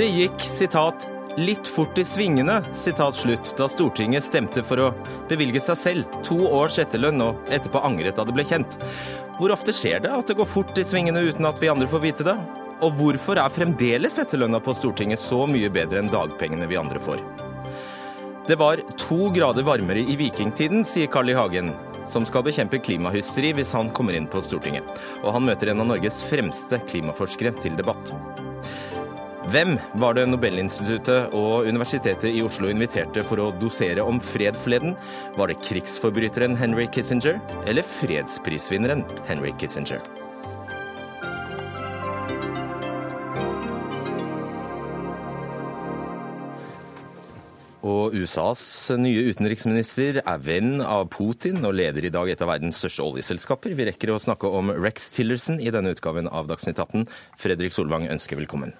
Det gikk, sitat, litt fort i svingene, sitat slutt, da Stortinget stemte for å bevilge seg selv to års etterlønn og etterpå angret da det ble kjent. Hvor ofte skjer det at det går fort i svingene uten at vi andre får vite det? Og hvorfor er fremdeles etterlønna på Stortinget så mye bedre enn dagpengene vi andre får? Det var to grader varmere i vikingtiden, sier Carl I. Hagen, som skal bekjempe klimahysteri hvis han kommer inn på Stortinget. Og han møter en av Norges fremste klimaforskere til debatt. Hvem var det Nobelinstituttet og Universitetet i Oslo inviterte for å dosere om fred forleden? Var det krigsforbryteren Henry Kissinger eller fredsprisvinneren Henry Kissinger? Og USAs nye utenriksminister er venn av Putin og leder i dag et av verdens største oljeselskaper. Vi rekker å snakke om Rex Tillerson i denne utgaven av Dagsnytt 18. Fredrik Solvang ønsker velkommen.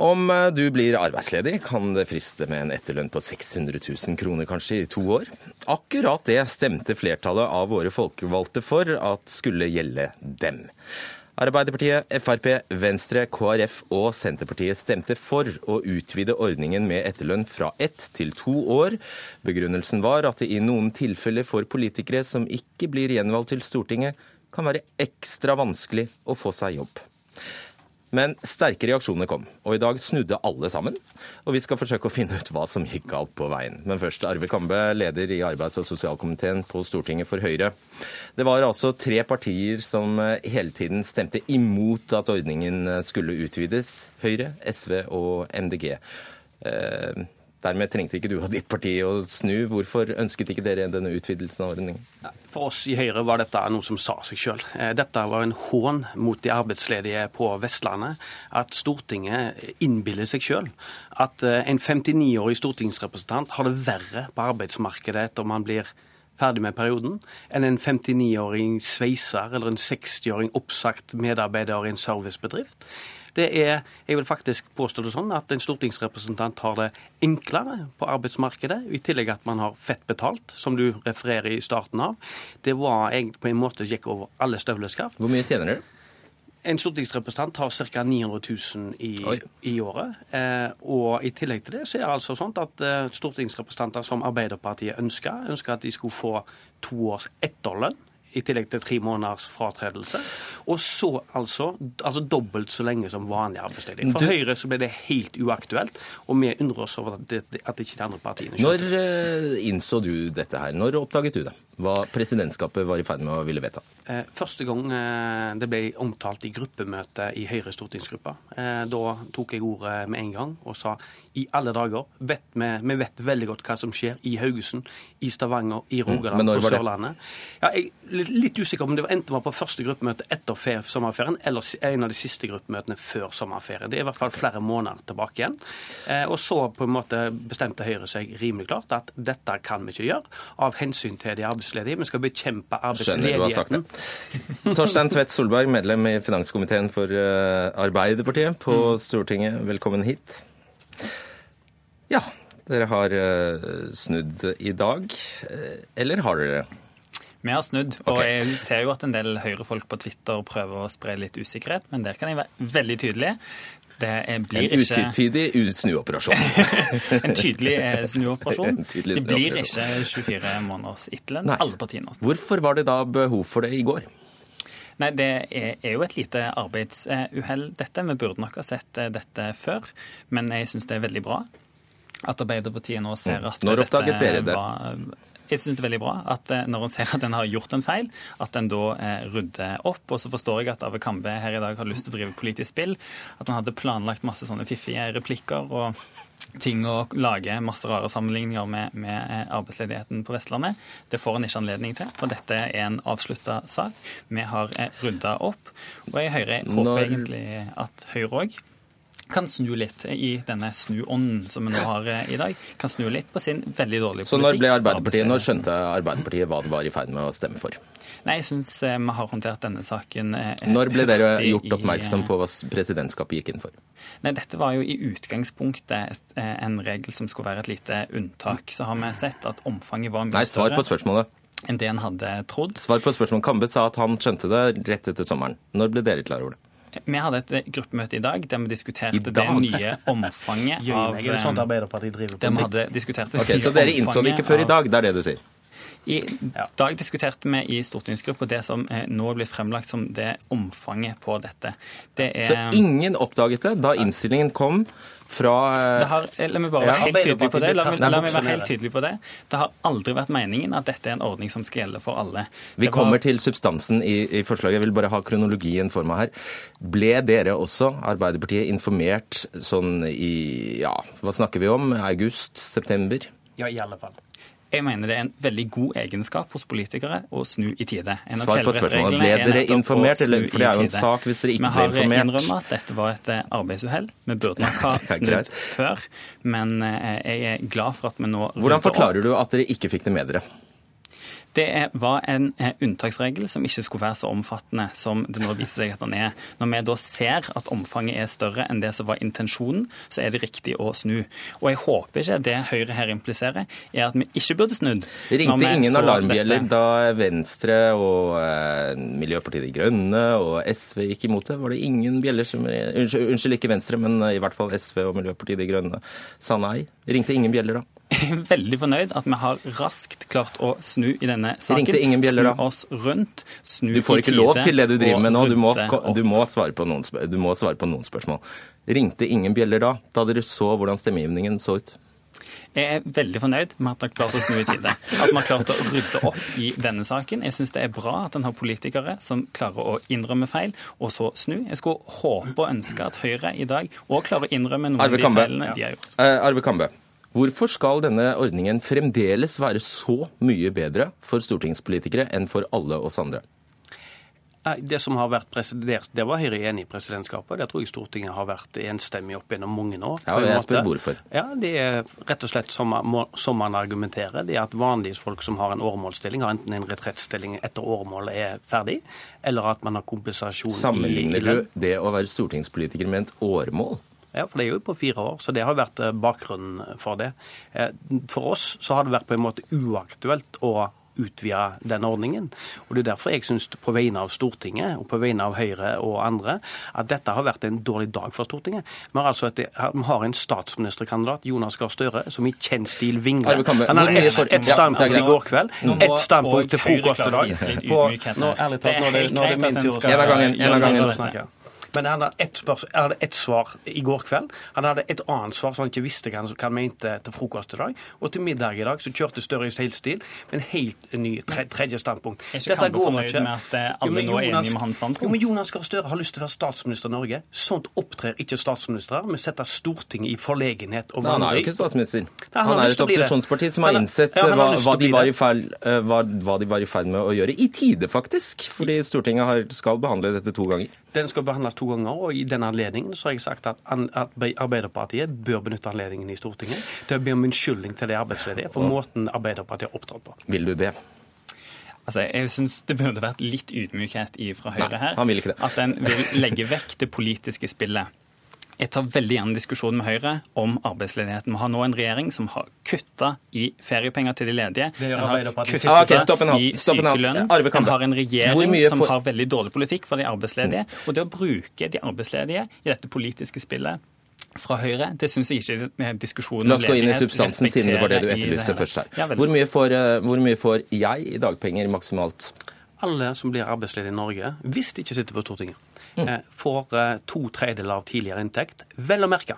Om du blir arbeidsledig, kan det friste med en etterlønn på 600 000 kroner kanskje i to år. Akkurat det stemte flertallet av våre folkevalgte for at skulle gjelde dem. Arbeiderpartiet, Frp, Venstre, KrF og Senterpartiet stemte for å utvide ordningen med etterlønn fra ett til to år. Begrunnelsen var at det i noen tilfeller for politikere som ikke blir gjenvalgt til Stortinget, kan være ekstra vanskelig å få seg jobb. Men sterke reaksjoner kom, og i dag snudde alle sammen. Og vi skal forsøke å finne ut hva som gikk galt på veien. Men først Arve Kambe, leder i arbeids- og sosialkomiteen på Stortinget for Høyre. Det var altså tre partier som hele tiden stemte imot at ordningen skulle utvides. Høyre, SV og MDG. Eh, Dermed trengte ikke du og ditt parti å snu. Hvorfor ønsket ikke dere denne utvidelsen av ordningen? For oss i Høyre var dette noe som sa seg sjøl. Dette var en hån mot de arbeidsledige på Vestlandet. At Stortinget innbiller seg sjøl at en 59-årig stortingsrepresentant har det verre på arbeidsmarkedet etter om han blir ferdig med perioden, enn en 59-åring sveiser eller en 60-åring oppsagt medarbeider i en servicebedrift. Det er, jeg vil faktisk påstå det sånn, at en stortingsrepresentant har det enklere på arbeidsmarkedet, i tillegg at man har fett betalt, som du refererer i starten av. Det var egentlig på en måte gikk over alle støvleskaft. Hvor mye tjener dere? En stortingsrepresentant har ca. 900 000 i, i året. Eh, og i tillegg til det så er det altså sånn at eh, stortingsrepresentanter som Arbeiderpartiet ønsker, ønsker at de skulle få to års etterlønn i tillegg til tre måneders fratredelse. Og så altså, altså dobbelt så lenge som vanlig arbeidsledighet. For du... Høyre så ble det helt uaktuelt, og vi undrer oss over at, det, at ikke de andre partiene skjønte Når innså du dette her? Når oppdaget du det? Hva presidentskapet var i ferd med å ville vedta? Første gang det ble omtalt i gruppemøte i Høyres stortingsgruppe. Da tok jeg ordet med en gang og sa i alle dager vet vi, vi, vet veldig godt hva som skjer i Haugesund, i Stavanger, i Rogaland, mm, på Sørlandet. Ja, jeg er litt usikker om det var, enten var på første gruppemøte etter sommerferien eller en av de siste gruppemøtene før sommerferien. Det er i hvert fall flere måneder tilbake igjen. Og så på en måte bestemte Høyre seg rimelig klart at dette kan vi ikke gjøre av hensyn til de arbeidsledige. Vi skal bekjempe arbeidsledigheten. Torstein Tvedt Solberg, medlem i finanskomiteen for Arbeiderpartiet på mm. Stortinget. Velkommen hit. Ja, dere har snudd i dag. Eller har dere? Vi har snudd, og okay. jeg ser jo at en del Høyre-folk på Twitter prøver å spre litt usikkerhet, men der kan jeg være veldig tydelig. Det blir en uttidig snuoperasjon. en tydelig snuoperasjon. tydelig det blir ikke 24 måneders etterlønn. Alle partiene. Hvorfor var det da behov for det i går? Nei, Det er jo et lite arbeidsuhell, dette. Vi burde nok ha sett dette før. Men jeg syns det er veldig bra at Arbeiderpartiet nå ser at Når oppdaget dere det? Var, jeg syns det er veldig bra at når en ser at en har gjort en feil, at en da eh, rydder opp. Og så forstår jeg at Arve Kambe her i dag har lyst til å drive politisk spill. At han hadde planlagt masse sånne fiffige replikker og ting å lage masse rare sammenligninger med, med arbeidsledigheten på Vestlandet. Det får han ikke anledning til, for dette er en avslutta sak. Vi har rydda opp. Og jeg hører, håper Når... egentlig at Høyre òg kan snu litt i denne snuånden som vi nå har i dag. Kan snu litt på sin veldig dårlige politikk. Så når ble Arbeiderpartiet, når skjønte Arbeiderpartiet hva det var i ferd med å stemme for? Nei, jeg syns eh, vi har håndtert denne saken eh, Når ble dere gjort oppmerksom på hva presidentskapet gikk inn for? Nei, Dette var jo i utgangspunktet eh, en regel som skulle være et lite unntak. Så har vi sett at omfanget var mye større. Nei, svar på spørsmålet enn det en hadde trodd. Svar på spørsmålet. Kambe sa at han skjønte det rett etter sommeren. Når ble dere klar over det? Vi hadde et gruppemøte i dag der vi diskuterte det nye omfanget av det sånt eh, Arbeiderpartiet driver der vi hadde diskutert det Ok, Så dere innså det ikke før i dag? Det er det du sier? I dag diskuterte vi i stortingsgruppa det som nå nå blir fremlagt som det omfanget på dette. Det er Så ingen oppdaget det da innstillingen kom fra det har, eh, la meg bare være helt tydelig på det. La, la, la meg være helt tydelig på det. Det har aldri vært meningen at dette er en ordning som skal gjelde for alle. Vi kommer var- til substansen i, i forslaget. Jeg vil bare ha kronologien for meg her. Ble dere også, Arbeiderpartiet, informert sånn i ja, hva snakker vi om? August? September? Ja, i alle fall. Jeg mener det er en veldig god egenskap hos politikere å snu i tide. En Svar på spørsmålet. Ble er dere informert, eller- for det er jo en sak hvis dere ikke ble informert? Vi har innrømmet at dette var et eh, arbeidsuhell. Vi burde nok ha snudd før, men eh, jeg er glad for at vi nå Hvordan forklarer du at dere ikke fikk det med dere? Det var en eh, unntaksregel som ikke skulle være så omfattende som det nå viser seg at den er. Når vi da ser at omfanget er større enn det som var intensjonen, så er det riktig å snu. Og jeg håper ikke det Høyre her impliserer, er at vi ikke burde snudd. Det Ringte ingen alarmbjeller da Venstre og eh, Miljøpartiet De Grønne og SV gikk imot det? Var det ingen bjeller som Unnskyld, unnskyld ikke Venstre, men i hvert fall SV og Miljøpartiet De Grønne sa nei? Ringte ingen bjeller da? Jeg er veldig fornøyd at vi har raskt klart å snu i denne saken. Ringte ingen bjeller da? Snu oss rundt, snu Du får ikke lov til det du driver med nå. Du må, du må, svare, på noen, du må svare på noen spørsmål. Ringte ingen bjeller da, da dere så hvordan stemmegivningen så ut? Jeg er veldig fornøyd med at vi har klart å snu i tide. At vi har klart å rydde opp i denne saken. Jeg syns det er bra at en har politikere som klarer å innrømme feil, og så snu. Jeg skulle håpe og ønske at Høyre i dag òg klarer å innrømme noen av de Kambe. feilene de har gjort. Eh, Arve Kambe, hvorfor skal denne ordningen fremdeles være så mye bedre for stortingspolitikere enn for alle oss andre? Det som har vært presidert, det var Høyre enig i presidentskapet. Det tror jeg Stortinget har vært enstemmig opp gjennom mange år. Ja, jeg spør hvorfor. Ja, Det er rett og slett som som man argumenterer. Det er at vanlige folk som har en åremålsstilling, har enten en retrettstilling etter åremålet er ferdig, eller at man har kompensasjon i, i Sammenligner du det å være stortingspolitiker med et åremål? Ja, for det er jo på fire år, så det har vært eh, bakgrunnen for det. Eh, For oss så har det vært på en måte uaktuelt å utvide den ordningen. Og Det er derfor jeg syns på vegne av Stortinget og på vegne av Høyre og andre at dette har vært en dårlig dag for Stortinget. Vi har altså et, vi har en statsministerkandidat, Jonas Gahr Støre, som i kjent stil vingler. Han har hadde ett et standpunkt i går kveld, ett standpunkt til frokost i dag. På- nå, ærlig talt, nå er det, nå er det min tur En av gangen, dette. Men han hadde ett, spørs- han hadde ett svar i går kveld. Han hadde et annet svar som han ikke visste hva han, hva han mente til frokost i dag. Og til middag i dag så kjørte Støre i helt stil med en helt ny tre, tredje standpunkt. Er ikke Kambe fornøyd med at eh, alle nå er Jonas- enige med hans standpunkt? Jo, men Jonas Gahr Støre har lyst til å være statsminister i Norge. Sånt opptrer ikke statsministre. Vi setter Stortinget i forlegenhet og Nei, han er jo ikke statsminister. Nei, han Han er et opposisjonsparti som har innsett ja, har hva, hva, de var i feil, eh, hva, hva de var i ferd med å gjøre. I tide, faktisk. Fordi Stortinget har, skal behandle dette to ganger. Den skal behandles to ganger, og i den anledningen så har jeg sagt at, at Arbeiderpartiet bør benytte anledningen i Stortinget til å be om unnskyldning til de arbeidsledige for måten Arbeiderpartiet har opptrådt på. Vil du det? Altså, jeg synes det burde vært litt ydmykhet fra Høyre her. Nei, han vil ikke det. At en vil legge vekk det politiske spillet. Jeg tar veldig gjerne diskusjon med Høyre om arbeidsledigheten. Vi har nå en regjering som har kutta i feriepenger til de ledige. Det gjør Den har kuttet Ah, okay, stopp en halv. i Stopp en Arve Den Kambe. har en regjering som har veldig dårlig politikk for de arbeidsledige. Og det å bruke de arbeidsledige i dette politiske spillet fra Høyre, det syns jeg ikke diskusjonen La oss gå inn i substansen, siden det var det du det etterlyste først her. Ja. Hvor mye får, eh, hvor mye får jeg i dagpenger maksimalt? Alle som blir arbeidsledige i Norge, hvis de ikke sitter på Stortinget, Mm. Får eh, to tredjedeler av tidligere inntekt. Vel å merke.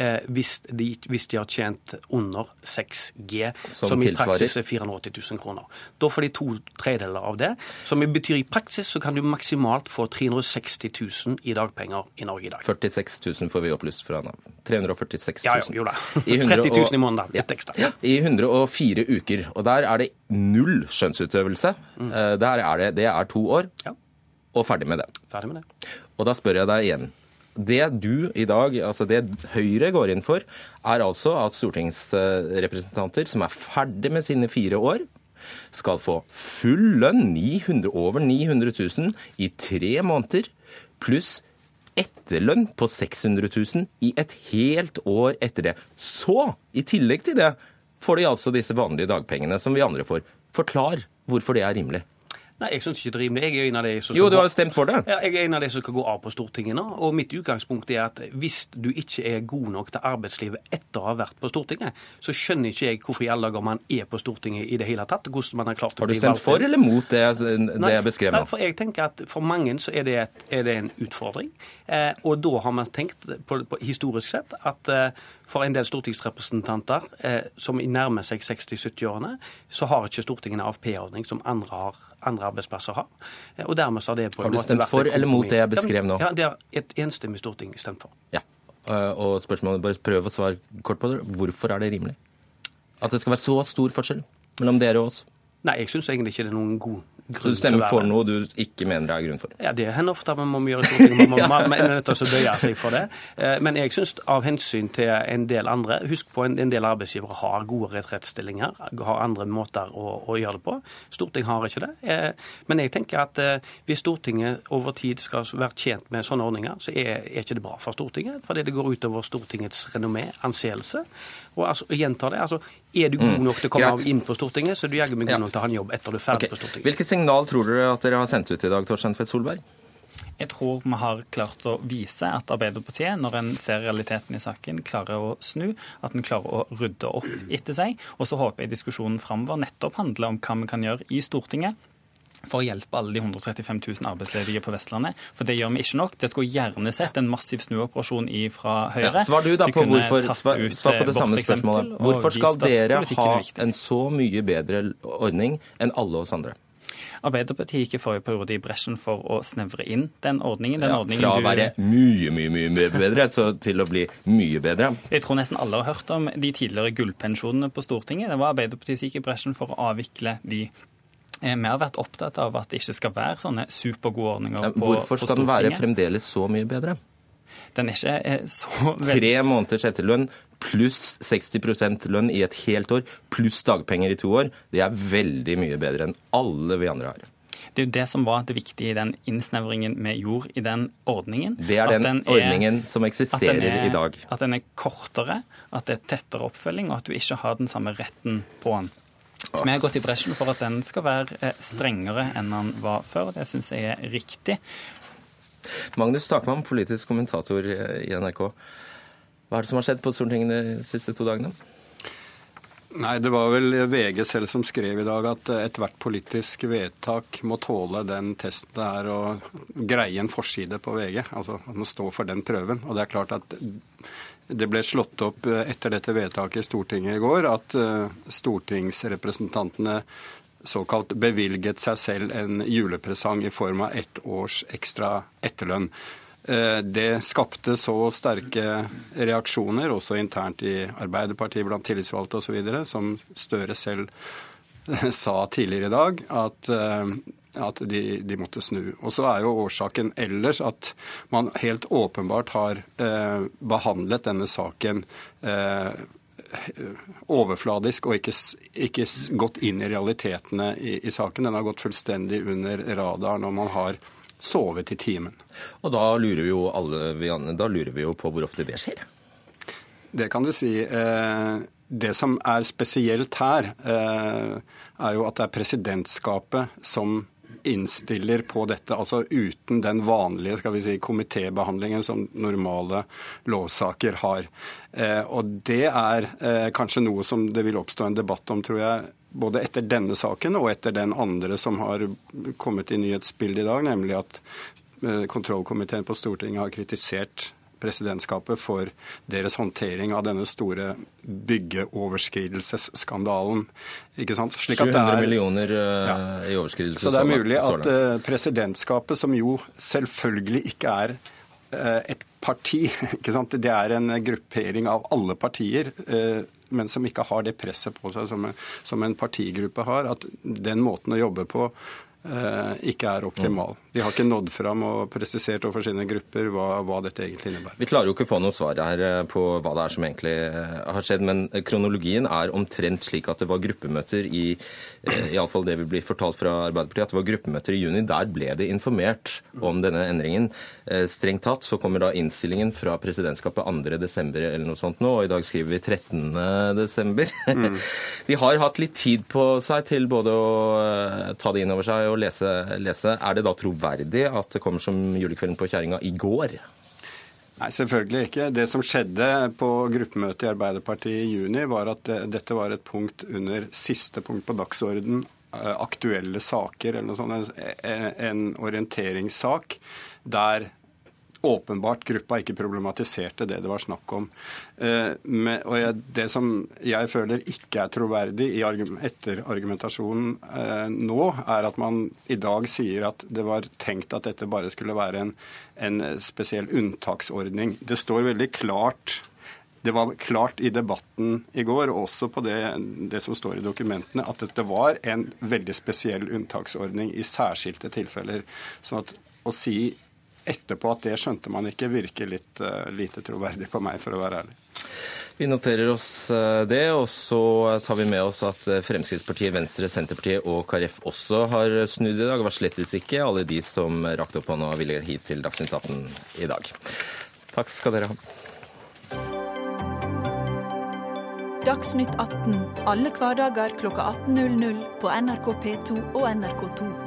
eh, Hvis de, hvis de har tjent under 6G, Som som, i praksis er 480 000 kroner. Da får de to tredeler av det. Som betyr i praksis så kan du maksimalt få 360 000 i dagpenger i Norge i dag. 46 000 får vi opplyst fra Nav. 346 000. Ja, jo, jo da. 30 000 i måneden. Litt ekstra. Ja, I 104 uker. Og der er det null skjønnsutøvelse. Mm. Er det, det er to år, Ja, og ferdig med det. ferdig med det. Og da spør jeg deg igjen. Det du i dag, altså det Høyre går inn for, er altså at stortingsrepresentanter som er ferdig med sine fire år, skal få full lønn, 900, over 900 000 i tre måneder, pluss etterlønn på 600 000 i et helt år etter det. Så, i tillegg til det, får de altså disse vanlige dagpengene som vi andre får. Forklar hvorfor det er rimelig. Nei, jeg syns ikke det er rimelig. Jeg er en av de som Jo, du har jo stemt for det. Ja, jeg er en av de som skal gå av på Stortinget nå. Og mitt utgangspunkt er at hvis du ikke er god nok til arbeidslivet etter å ha vært på Stortinget, så skjønner ikke jeg hvorfor i alle dager man er på Stortinget i det hele tatt. hvordan man Har klart å bli valgt. Har du stemt for eller mot det, det Nei, jeg beskrev nei, nå? for jeg tenker at For mange så er det, et, er det en utfordring. Eh, og da har man tenkt på, på, historisk sett at eh, for en del stortingsrepresentanter eh, som nærmer seg 60-70-årene, så har ikke Stortinget en AFP-ordning som andre, har, andre arbeidsplasser har. Eh, og dermed så har det på en måte Har du stemt for eller mot det jeg beskrev nå? Ja, Det har et enstemmig storting stemt for. Ja. Eh, Og spørsmålet, bare prøv å svare kort på det. Hvorfor er det rimelig? At det skal være så stor forskjell mellom dere og oss? Nei, jeg syns egentlig ikke det er noen god Så du stemmer for noe du ikke mener det er grunn for? Ja, Det hender ofte at man må gjøre Stortinget. Man, man er nødt til å bøye seg for det. Eh, Men jeg syns av hensyn til en del andre Husk på en, en del arbeidsgivere har gode retrettstillinger, har andre måter å, å gjøre det på. Stortinget har ikke det. Eh, Men jeg tenker at eh, hvis Stortinget over tid skal være tjent med sånne ordninger, så er, er ikke det bra for Stortinget. Fordi det går utover Stortingets renommé, anseelse. Og altså, jeg gjentar det. altså, Er du god nok til å komme Mm. Inn på Stortinget, så er du jaggu meg god nok til å ha en jobb etter du er ferdig okay. på Stortinget. Signal tror dere at dere har sendt ut i dag, Torstein Tvedt Solberg? Jeg tror vi har klart å vise at Arbeiderpartiet, når en ser realiteten i saken, klarer å snu, at en klarer å rydde opp etter seg. Og så håper jeg diskusjonen framover nettopp handler om hva vi kan gjøre i Stortinget for å hjelpe alle de 135 000 arbeidsledige på Vestlandet. For det gjør vi ikke nok. Det skulle gjerne sett en massiv snuoperasjon fra Høyre. Ja, svar du da på hvorfor, svar, svar på det eh, samme spørsmålet. Hvorfor skal dere ha en så mye bedre ordning enn alle oss andre? Arbeiderpartiet gikk i forrige periode i bresjen for å snevre inn den ordningen. Den Ja, ordningen fra å du- være mye, mye, mye bedre til å bli mye bedre. Jeg tror nesten alle har hørt om de tidligere gullpensjonene på Stortinget. Det var Arbeiderpartiet som gikk i bresjen for å avvikle de. Eh, Vi har vært opptatt av at det ikke skal være sånne supergode ordninger på på, Hvorfor på skal den være fremdeles så mye bedre? Den er ikke eh, så Tre måneders etterlønn pluss 60% lønn i et helt år, pluss dagpenger i to år, det er veldig mye bedre enn alle vi andre har. Det er jo det som var det viktige i den innsnevringen vi gjorde i den ordningen. Det er den, den er- ordningen som eksisterer er- i dag. At den er kortere, at det er tettere oppfølging, og at du ikke har den samme retten på den. Så vi har gått i bresjen for at den skal være eh, strengere enn den var før. Det syns jeg er riktig. Magnus Takvam, politisk kommentator i NRK. Hva er det som har skjedd på Stortinget de siste to dagene? Nei, det var vel VG selv som skrev i dag at ethvert politisk vedtak må tåle den testen det er å greie en forside på VG. Altså at man står for den prøven. Og det er klart at det ble slått opp etter dette vedtaket i Stortinget i går at eh, stortingsrepresentantene såkalt bevilget seg selv en julepresang i form av ett års ekstra etterlønn. Eh, Det skapte så sterke reaksjoner, også internt i Arbeiderpartiet blant tillitsvalgte osv., som Støre selv sa tidligere i dag, at, eh, at de, de måtte snu. Og så er jo årsaken ellers at man helt åpenbart har eh, behandlet denne saken eh, overfladisk og ikke, ikke gått inn i realitetene i, i saken. Den har gått fullstendig under radaren, og man har sovet i timen. Og da lurer vi jo alle da lurer vi jo på hvor ofte det skjer. Det kan du si. Eh, Det som er spesielt her, eh, er jo at det er presidentskapet som innstiller på dette, altså uten den vanlige skal vi si, komitébehandlingen som normale lovsaker har. Eh, Og det er eh, kanskje noe som det vil oppstå en debatt om, tror jeg, både etter denne saken og etter den andre som har kommet i nyhetsbildet i dag, nemlig at eh, kontrollkomiteen på Stortinget har kritisert presidentskapet for deres håndtering av denne store byggeoverskridelsesskandalen. Ikke sant? Slik at det 700 er- millioner eh, Ja. i overskridelse. Så det er mulig at eh, presidentskapet, som jo selvfølgelig ikke er eh, et parti, ikke sant? det er en gruppering av alle partier, men som ikke har det presset på seg som en, som en partigruppe har, at den måten å jobbe på eh, ikke er optimal. De har ikke nådd fram og presisert overfor sine grupper hva, hva dette egentlig innebærer. Vi klarer jo ikke å få noe svar her eh, på hva det er som egentlig eh, har skjedd, men kronologien er omtrent slik at det var gruppemøter i eh, i alle fall det vi blir fortalt fra Arbeiderpartiet, at det var gruppemøter i juni. Der ble det informert om denne endringen. Eh, Strengt tatt så kommer da innstillingen fra presidentskapet 2. desember eller noe sånt nå, og i dag skriver vi 13. desember. De har hatt litt tid på seg til både å eh, ta det inn over seg og lese, lese. Er det da troverdig at det kommer som julekvelden på kjerringa i går? Nei, selvfølgelig ikke. Det som skjedde på gruppemøtet i Arbeiderpartiet i juni, var at dette var et punkt under siste punkt på dagsorden, eh, aktuelle saker, eller noe sånt, en orienteringssak, der åpenbart gruppa ikke problematiserte det det var snakk om. Eh, og Det som jeg føler ikke er troverdig etter argumentasjonen eh, nå, er at man i dag sier at det var tenkt at dette bare skulle være en, en spesiell unntaksordning. Det står veldig klart det var klart i debatten i går, og også på det, det, som står i dokumentene, at dette var en veldig spesiell unntaksordning i særskilte tilfeller. Sånn at å si etterpå at det skjønte man ikke, virker litt uh, lite troverdig på meg, for å være ærlig. Vi noterer oss eh, det, og så tar vi med oss at eh, Fremskrittspartiet, Venstre, Senterpartiet og KrF også har snudd i dag. Det var slettes ikke alle de som rakte opp hånda og ville hit til Dagsnytt 18 i dag. Takk skal dere ha. Dagsnytt 18 alle hverdager kl 18.00 på NRK P2 og NRK2.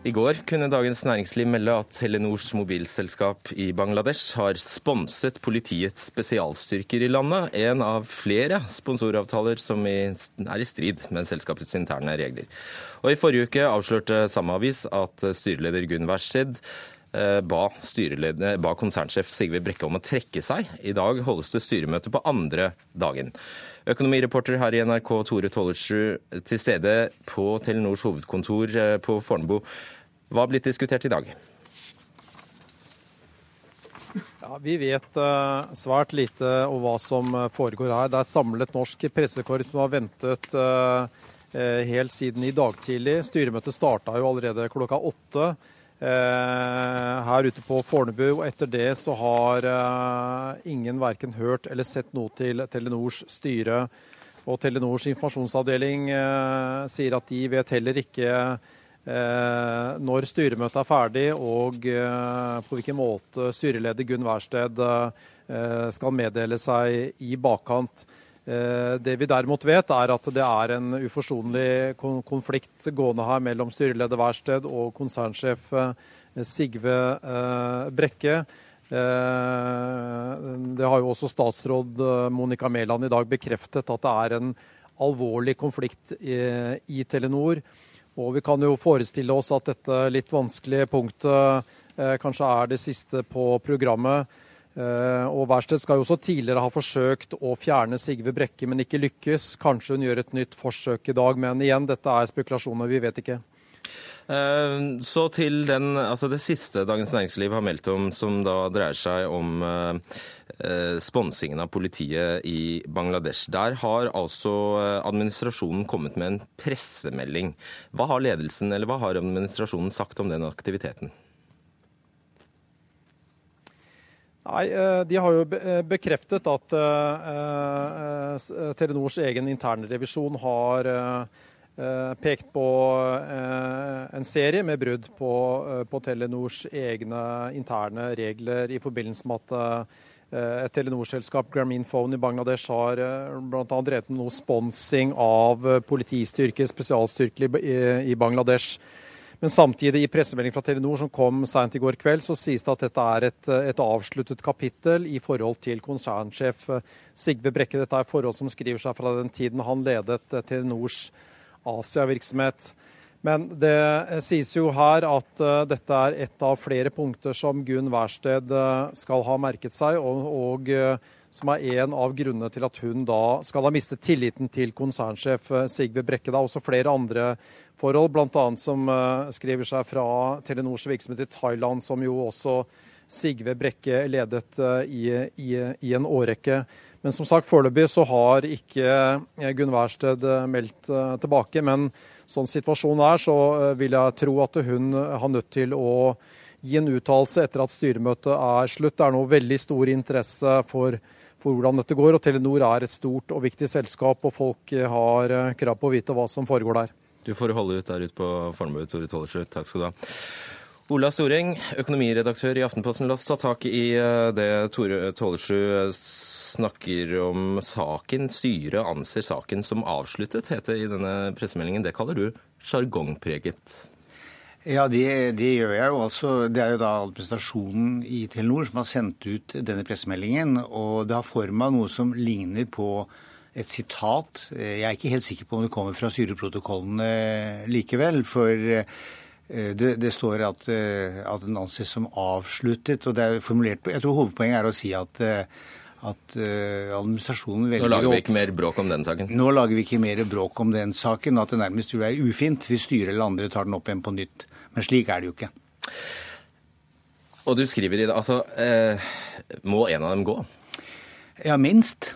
I går kunne Dagens Næringsliv melde at Telenors mobilselskap i Bangladesh har sponset politiets spesialstyrker i landet, en av flere sponsoravtaler som er i strid med selskapets interne regler. Og I forrige uke avslørte samme avis at styreleder Gunn Wærsted ba, ba konsernsjef Sigve Brekke om å trekke seg. I dag holdes det styremøte på andre dagen. Økonomireporter her i NRK Tore Tollersrud til stede på Telenors hovedkontor eh, på Fornebu. Hva har blitt diskutert i dag? Ja, vi vet uh, svært lite om hva som eh, foregår her. Det er et samlet norsk pressekorps som har ventet uh, helt siden i dag tidlig. Styremøtet starta jo allerede klokka åtte. Eh, her ute på Fornebu. og Etter det så har eh, ingen verken hørt eller sett noe til Telenors styre. Og Telenors informasjonsavdeling eh, sier at de vet heller ikke når styremøtet er ferdig og på hvilken måte styreleder Gunn Wærsted skal meddele seg i bakkant. Eh, det vi derimot vet, er at det er en uforsonlig konflikt gående her mellom styreleder Wærsted og konsernsjef eh, Sigve eh, Brekke. Det har jo også statsråd Monica Mæland i dag bekreftet at det er en alvorlig konflikt i Telenor. Og vi kan jo forestille oss at dette litt vanskelige punktet kanskje er det siste på programmet. Eh, og Wærsted skal jo også tidligere ha forsøkt å fjerne Sigve Brekke, men ikke lykkes. Kanskje hun gjør et nytt forsøk i dag, men igjen, dette er spekulasjoner, vi vet ikke. Eh, så til den, altså det siste Dagens Næringsliv har meldt om, som da dreier seg om eh, sponsingen av politiet i Bangladesh. Der har altså administrasjonen kommet med en pressemelding. Hva har ledelsen eller hva har administrasjonen sagt om den aktiviteten? Nei, eh, De har jo eh, bekreftet at uh, Telenors egen internrevisjon har pekt på en serie med brudd på, på, Telenors egne interne regler i forbindelse med at et Telenor-selskap, Grameen Phone i Bangladesh, har bl.a. drevet med noe sponsing av politistyrker, spesialstyrker i Bangladesh. Men samtidig, i pressemelding fra Telenor som kom seint i går kveld, så sies det at dette er et, et, avsluttet kapittel i forhold til konsernsjef Sigve Brekke. Dette er forhold som skriver seg fra den tiden han ledet Telenors Asia-virksomhet. Men det sies jo her at dette er et av flere punkter som Gunn Wærsted skal ha merket seg, og, og som er en av grunnene til at hun da skal ha mistet tilliten til konsernsjef Sigve Brekke. Det er også flere andre forhold, bl.a. som uh, skriver seg fra Telenors virksomhet i Thailand, som jo også Sigve Brekke ledet uh, i, i, i, en årrekke. Men som sagt, foreløpig så har ikke eh, Gunn Wærsted meldt tilbake. Men sånn situasjonen er, så vil jeg tro at hun har nødt til å gi en uttalelse etter at styremøtet er slutt. Det er nå veldig stor interesse for, for hvordan dette går. og Telenor er et stort og viktig selskap, og folk har krav på å vite hva som foregår der. Du får holde ut der ute på Fornebu, Tore Tollersrud. Takk skal du ha. Ola Storeng, økonomiredaktør i Aftenposten. La oss ta tak i eh, det Tore Tollersrud snakker om saken. Styret anser saken som avsluttet, heter det i denne pressemeldingen. Det kaller du sjargongpreget. Ja, det, det, gjør jeg jo. altså. Det er jo da administrasjonen i Telenor som har sendt ut denne pressemeldingen. Og det har forma noe som ligner på et sitat. Jeg er ikke helt sikker på om det kommer fra styreprotokollene likevel. For Eh, det, det, står at, eh, at, den anses som avsluttet. og det er formulert på, Jeg tror hovedpoenget er å si at, eh, at administrasjonen velger Nå lager vi ikke mer bråk om den saken? Nå lager vi ikke mer bråk om den saken. At det nærmest er ufint hvis styret eller andre tar den opp igjen på nytt. Men slik er det jo ikke. Og du skriver i det Altså, eh, må en av dem gå? Ja, minst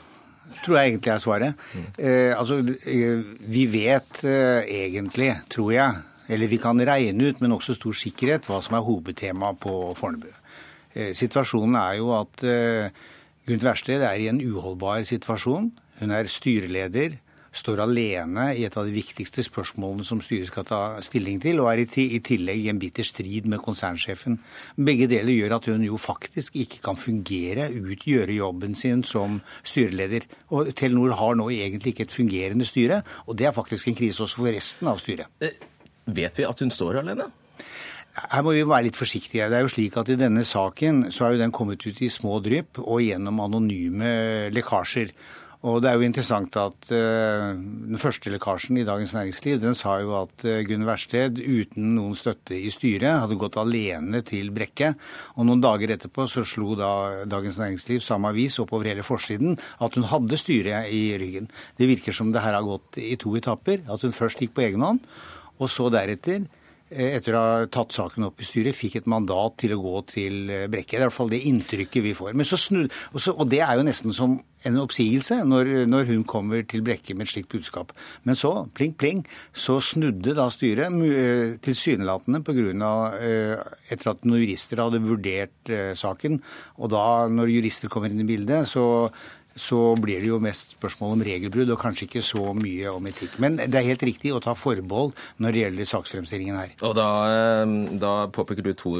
tror jeg egentlig er svaret. Mm. Eh, altså, vi vet eh, egentlig, tror jeg, eller vi kan regne ut med nokså stor sikkerhet hva som er hovedtema på Fornebu. Eh, situasjonen er jo at uh, Gunn Wærsted er i en uholdbar situasjon. Hun er styreleder, står alene i et av de viktigste spørsmålene som styret skal ta stilling til, og er i tillegg i en bitter strid med konsernsjefen. Begge deler gjør at hun jo faktisk ikke kan fungere utgjøre jobben sin som styreleder. Og Telenor har nå egentlig ikke et fungerende styre, og det er faktisk en krise også for resten av styret. Eh, Vet vi at hun står alene? Her må vi være litt forsiktige. Det er jo slik at I denne saken så er jo den kommet ut i små drypp og gjennom anonyme lekkasjer. Og Det er jo interessant at uh, den første lekkasjen i Dagens Næringsliv den sa jo at uh, Gunn Wærsted uten noen støtte i styret hadde gått alene til Brekke. Og Noen dager etterpå så slo da Dagens Næringsliv, samme avis, oppover hele forsiden at hun hadde styret i ryggen. Det virker som det her har gått i to etapper. At hun først gikk på egen hånd og så deretter, etter å ha tatt saken opp i styret, fikk et mandat til å gå til eh, Brekke. Det er i hvert fall det inntrykket vi får. Snud, og, så, og det er jo nesten som en oppsigelse når, når, hun kommer til Brekke med et slikt budskap. Men så, pling, pling, så snudde da styret uh, tilsynelatende pga. Uh, etter at noen jurister hadde vurdert saken. Og da, når jurister kommer inn i bildet, så så blir det jo mest spørsmål om regelbrudd, og kanskje ikke så mye om etikk. Men det er helt riktig å ta forbehold når det gjelder saksfremstillingen her. Og da, eh, da, påpeker du to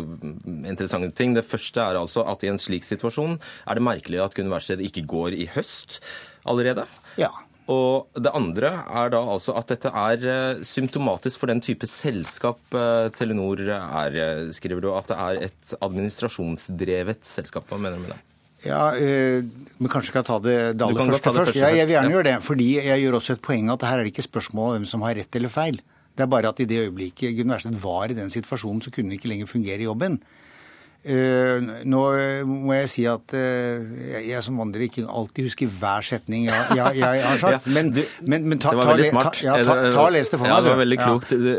interessante ting. Det første er altså at i en slik situasjon er det merkelig at Wærsted ikke går i høst allerede. Ja. Og det andre er da altså at dette er eh, symptomatisk for den type selskap eh, Telenor er, skriver du. At det er et administrasjonsdrevet selskap. Hva mener du med det? Ja, øh, men kanskje skal jeg ta det, det aller første det først? Ja, jeg vil gjerne ja. gjøre det. fordi jeg gjør også et poeng at her er det ikke spørsmål om hvem som har rett eller feil. Det er bare at i det øyeblikket Gunn Wærsted var i den situasjonen, så kunne hun ikke lenger fungere i jobben. Uh, nå må jeg si at uh, jeg som vandrer ikke alltid husker hver setning jeg, jeg, jeg har sagt. Men, men, men ta, det var veldig smart. Ta, ja, ta, ta, les det for meg. Ja, det var veldig klokt. Du,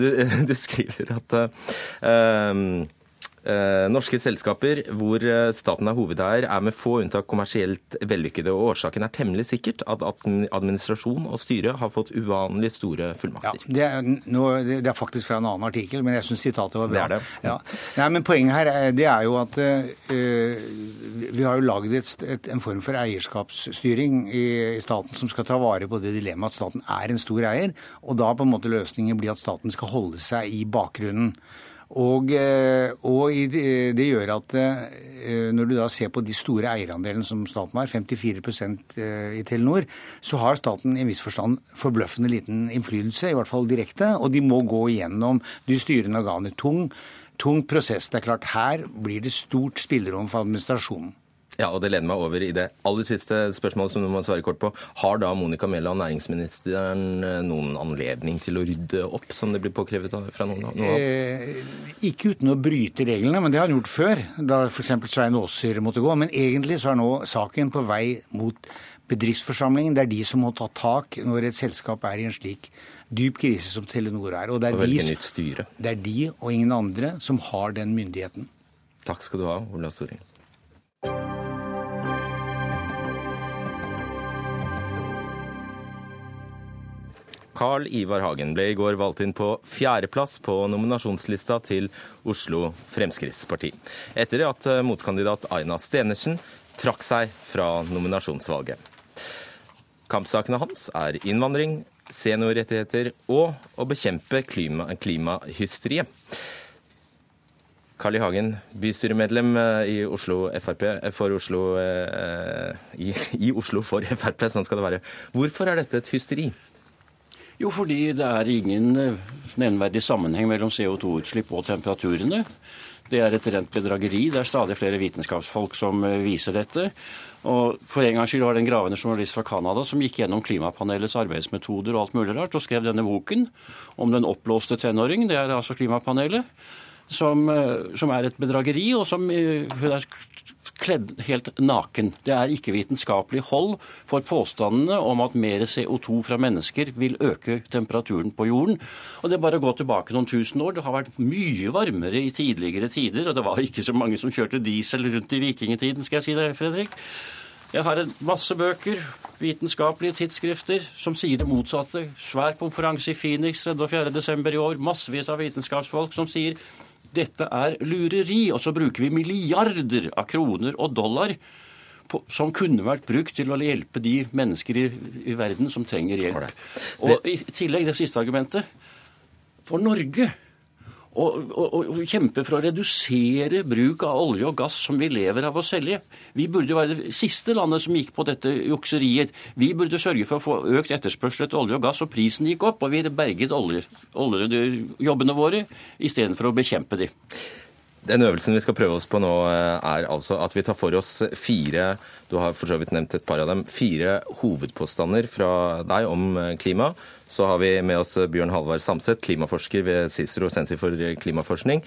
du, du skriver at uh, Eh, norske selskaper hvor eh, staten er hovedeier, er med få unntak kommersielt vellykkede. og Årsaken er temmelig sikkert at administrasjon og styre har fått uvanlig store fullmakter. Ja, det, er, nå, det, er, faktisk fra en annen artikkel, men jeg syns sitatet var bra. Det er det. Ja. Nei, men Poenget her er, det er jo at uh, vi har jo laget en form for eierskapsstyring i, i, staten som skal ta vare på det dilemmaet at staten er en stor eier. Og da på en måte løsningen blir at staten skal holde seg i bakgrunnen. Og, eh, og, det gjør at eh, når du da ser på de store eierandelene som staten har, 54 eh, i Telenor, så har staten i en viss forstand forbløffende liten innflytelse, i hvert fall direkte. Og de må gå igjennom de styrende organer. Tung, tung prosess. Det er klart, her blir det stort spillerom for administrasjonen. Ja, og Det leder meg over i det aller siste spørsmålet som du må svare kort på. Har da Monica Mæland, næringsministeren, noen anledning til å rydde opp, som det blir påkrevet fra noen? noen eh, ikke uten å bryte reglene, men det har han gjort før, da f.eks. Svein Aaser måtte gå. Men egentlig så er nå saken på vei mot bedriftsforsamlingen. Det er de som må ta tak når et selskap er i en slik dyp krise som Telenor er. Og det er, og de, det er de og ingen andre som har den myndigheten. Takk skal du ha, Ola Storing. Carl Ivar Hagen ble i går valgt inn på fjerdeplass på nominasjonslista til Oslo Fremskrittsparti, etter at eh, motkandidat Aina Stenersen trakk seg fra nominasjonsvalget. Kampsakene hans er innvandring, seniorrettigheter og å bekjempe klima, klimahysteriet. Carl I. Hagen, bystyremedlem i Oslo FRP for Oslo, i, i Oslo for Frp, sånn skal det være. Hvorfor er dette et hysteri? Jo, fordi det er ingen nevnverdig sammenheng mellom CO2-utslipp og temperaturene. Det er et rent bedrageri. Det er stadig flere vitenskapsfolk som viser dette. Og For en gangs skyld var det en gravende journalist fra Canada som gikk gjennom klimapanelets arbeidsmetoder og alt mulig rart, og skrev denne boken om den oppblåste tenåring. Det er altså klimapanelet. Som, eh, som er et bedrageri, og som eh, hun er kledd helt naken. Det er ikke vitenskapelig hold for påstandene om at mer CO2 fra mennesker vil øke temperaturen på jorden. Og Det er bare å gå tilbake noen tusen år. Det har vært mye varmere i tidligere tider, og det var ikke så mange som kjørte diesel rundt i vikingtiden, skal jeg si det, Fredrik. Jeg har en masse bøker, vitenskapelige tidsskrifter, som sier det motsatte. Svær konferanse i Phoenix 3. og 4. desember i år. Massevis av vitenskapsfolk som sier dette er lureri. Og så bruker vi milliarder av kroner og dollar på, som kunne vært brukt til å hjelpe de mennesker i, i verden som trenger hjelp. Og i tillegg det siste argumentet. For Norge og, og, og, kjempe for å redusere bruk av olje og gass som vi lever av å selge. Vi burde være det siste landet som gikk på dette jukseriet. Vi burde sørge for å få økt etterspørsel etter olje og gass, og prisen gikk opp, og vi berget oljejobbene våre istedenfor å bekjempe de. Den øvelsen vi skal prøve oss på nå, eh, er altså at vi tar for oss fire du har for så vidt nevnt et par av dem, fire hovedpåstander fra deg om eh, klima så har vi med oss Bjørn Halvard Samset, klimaforsker ved Cicero senter for klimaforskning,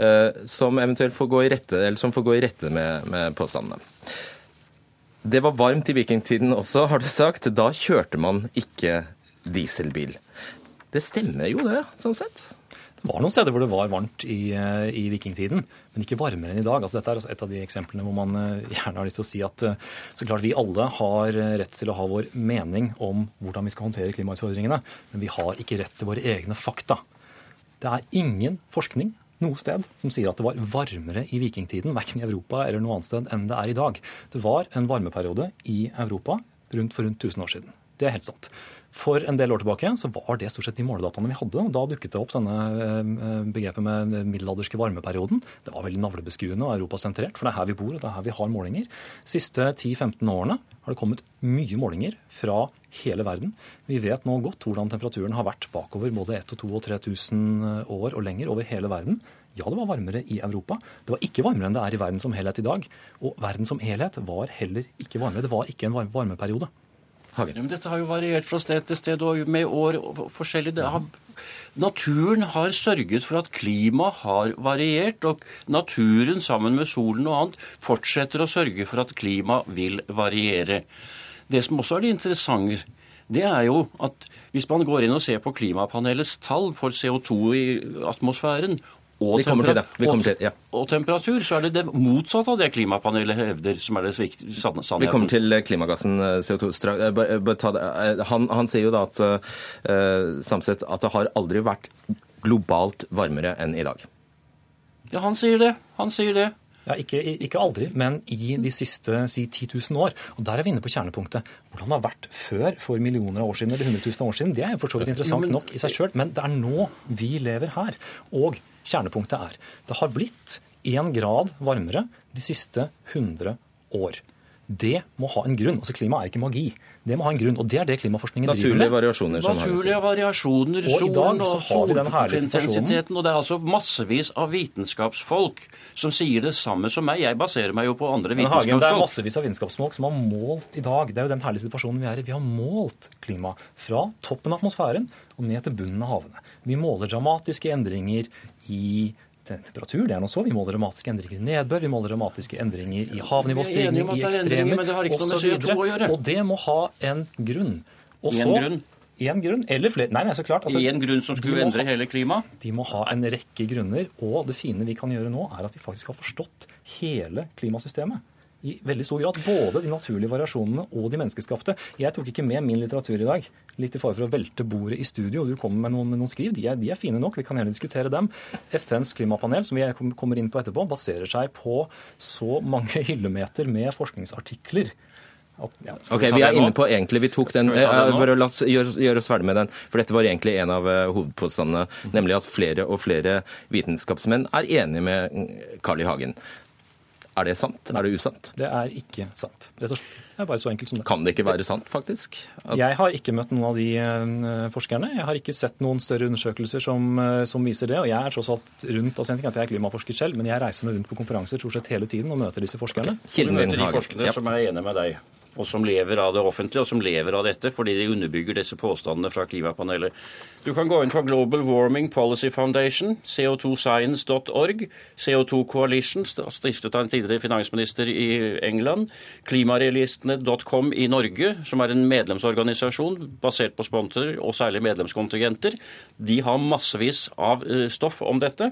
eh, som eventuelt får gå i rette, får gå i rette med, med påstandene. Det var varmt i vikingtiden også, har du sagt. Da kjørte man ikke dieselbil. Det stemmer jo det, sånn sett? Det var noen steder hvor det var varmt i, eh, i vikingtiden, men ikke varmere enn i dag. Altså, dette er et av de eksemplene hvor man eh, gjerne har lyst til å si at eh, så klart vi alle har rett til å ha vår mening om hvordan vi skal håndtere klimautfordringene, men vi har ikke rett til våre egne fakta. Det er ingen forskning noe sted som sier at det var varmere i vikingtiden, verken i Europa eller noe annet sted enn det er i dag. Det var en varmeperiode i Europa rundt for rundt 1000 år siden. Det er helt sant. For en del år tilbake så var det stort sett de måledataene vi hadde. og Da dukket det opp denne eh, begrepet med middelalderske varmeperioden. Det var veldig navlebeskuende og europasentrert, for det er her vi bor og det er her vi har målinger. Siste 10-15 årene har det kommet mye målinger fra hele verden. Vi vet nå godt hvordan temperaturen har vært bakover både 1000 og 2000 og 3000 år og lenger over hele verden. Ja, det var varmere i Europa. Det var ikke varmere enn det er i verden som helhet i dag. Og verden som helhet var heller ikke varmere. Det var ikke en varmeperiode. Hagen. Dette har jo variert fra sted til sted og med år og forskjellig. Har, naturen har sørget for at klimaet har variert, og naturen sammen med solen og annet fortsetter å sørge for at klimaet vil variere. Det som også er det interessante, det er jo at hvis man går inn og ser på klimapanelets tall for CO2 i atmosfæren og, Vi kommer til det. Vi kommer til, ja. og temperatur, så er det det motsatte av det klimapanelet hevder, som er det sannheten. Vi kommer til eh, klimagassen eh, CO2 eh, han, han, sier jo da at Samset, at det har aldri vært globalt varmere enn i dag. Ja, han sier det. Han sier det. Ja, ikke, ikke, aldri, men i de siste si 10 000 år. Og Der er vi inne på kjernepunktet. Hvordan det har vært før, for millioner av år siden eller 100 000 år siden, det er for så vidt interessant nok i seg sjøl. Men det er nå vi lever her. Og kjernepunktet er det har blitt én grad varmere de siste 100 år. Det må ha en grunn. Altså Klima er ikke magi. Det må ha en grunn, og det er det klimaforskningen Naturlige driver med. Variasjoner som Naturlige variasjoner, og solen og solintensiteten. Og det er altså massevis av vitenskapsfolk som sier det samme som meg. Jeg baserer meg jo på andre vitenskapsfolk. Men Hagen, det er massevis av vitenskapsfolk som har målt i dag. Det er jo den herlige situasjonen vi er i. Vi har målt klima fra toppen av atmosfæren og ned til bunnen av havene. Vi måler dramatiske endringer i temperatur, det er noe så. Vi måler dramatiske endringer i nedbør, vi måler dramatiske endringer i havnivåstigning, i ekstremer osv. Og det må ha en grunn. Og så, én En grunn, eller flere. Nei, nei, så klart. Altså, en grunn som skulle endre hele klimaet? De må ha en rekke grunner. Og det fine vi kan gjøre nå, er at vi faktisk har forstått hele klimasystemet i veldig stor grad. Både de naturlige variasjonene og de menneskeskapte. Jeg tok ikke med min litteratur i dag. Litt i fare for å velte bordet i studio. Du kommer med noen, med noen skriv. De er, de er, fine nok. Vi kan gjerne diskutere dem. FNs klimapanel, som vi kommer inn på etterpå, baserer seg på så mange hyllemeter med forskningsartikler At, ja. Ok, Vi er inne på egentlig, vi tok den, vi den eh, bare la oss gjøre, gjøre oss ferdig med den. For dette var egentlig en av hovedpåstandene. Mm. nemlig at flere og flere vitenskapsmenn er enige med Carl I. Hagen. Er det sant? Er det usant? Det er ikke sant. Rett og slett. Det er bare så enkelt som det. Kan det ikke være sant, faktisk? At, Jeg har ikke møtt noen av de eh, forskerne. Jeg har ikke sett noen større undersøkelser som, eh, som viser det. Og jeg er tross alt rundt, altså jeg, jeg er klimaforsker selv, men jeg reiser meg rundt på konferanser stort sett hele tiden og møter disse forskerne. Du Kilden møter de forskerne Ja. som er enige med deg, og som lever av det offentlige, og som lever av dette fordi de underbygger disse påstandene fra klimapanelet. Du kan gå inn på Global Warming Policy Foundation, co2science.org, CO2 Coalition, stiftet av en tidligere finansminister i England, klimarealistene.com i Norge, som er en medlemsorganisasjon basert på sponsorer og særlig medlemskontingenter. De har massevis av eh, stoff om dette.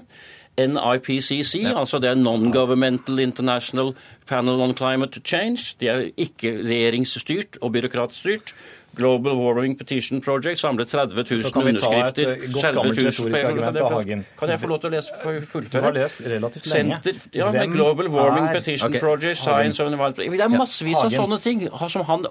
NIPCC, altså det er Non-Governmental International Panel on Climate Change. De er ikke regjeringsstyrt og byråkratstyrt. Global Warming Petition Project samlet 30 000 Så kan vi ta et, eh, godt gammelt 000 retorisk argument av Hagen. Kan jeg få lov til å lese for Du fullføre? har lest relativt lenge. Senter, ja, med Global Warming er- Petition okay. Project, Science of Environment Det er massevis av sånne ting som han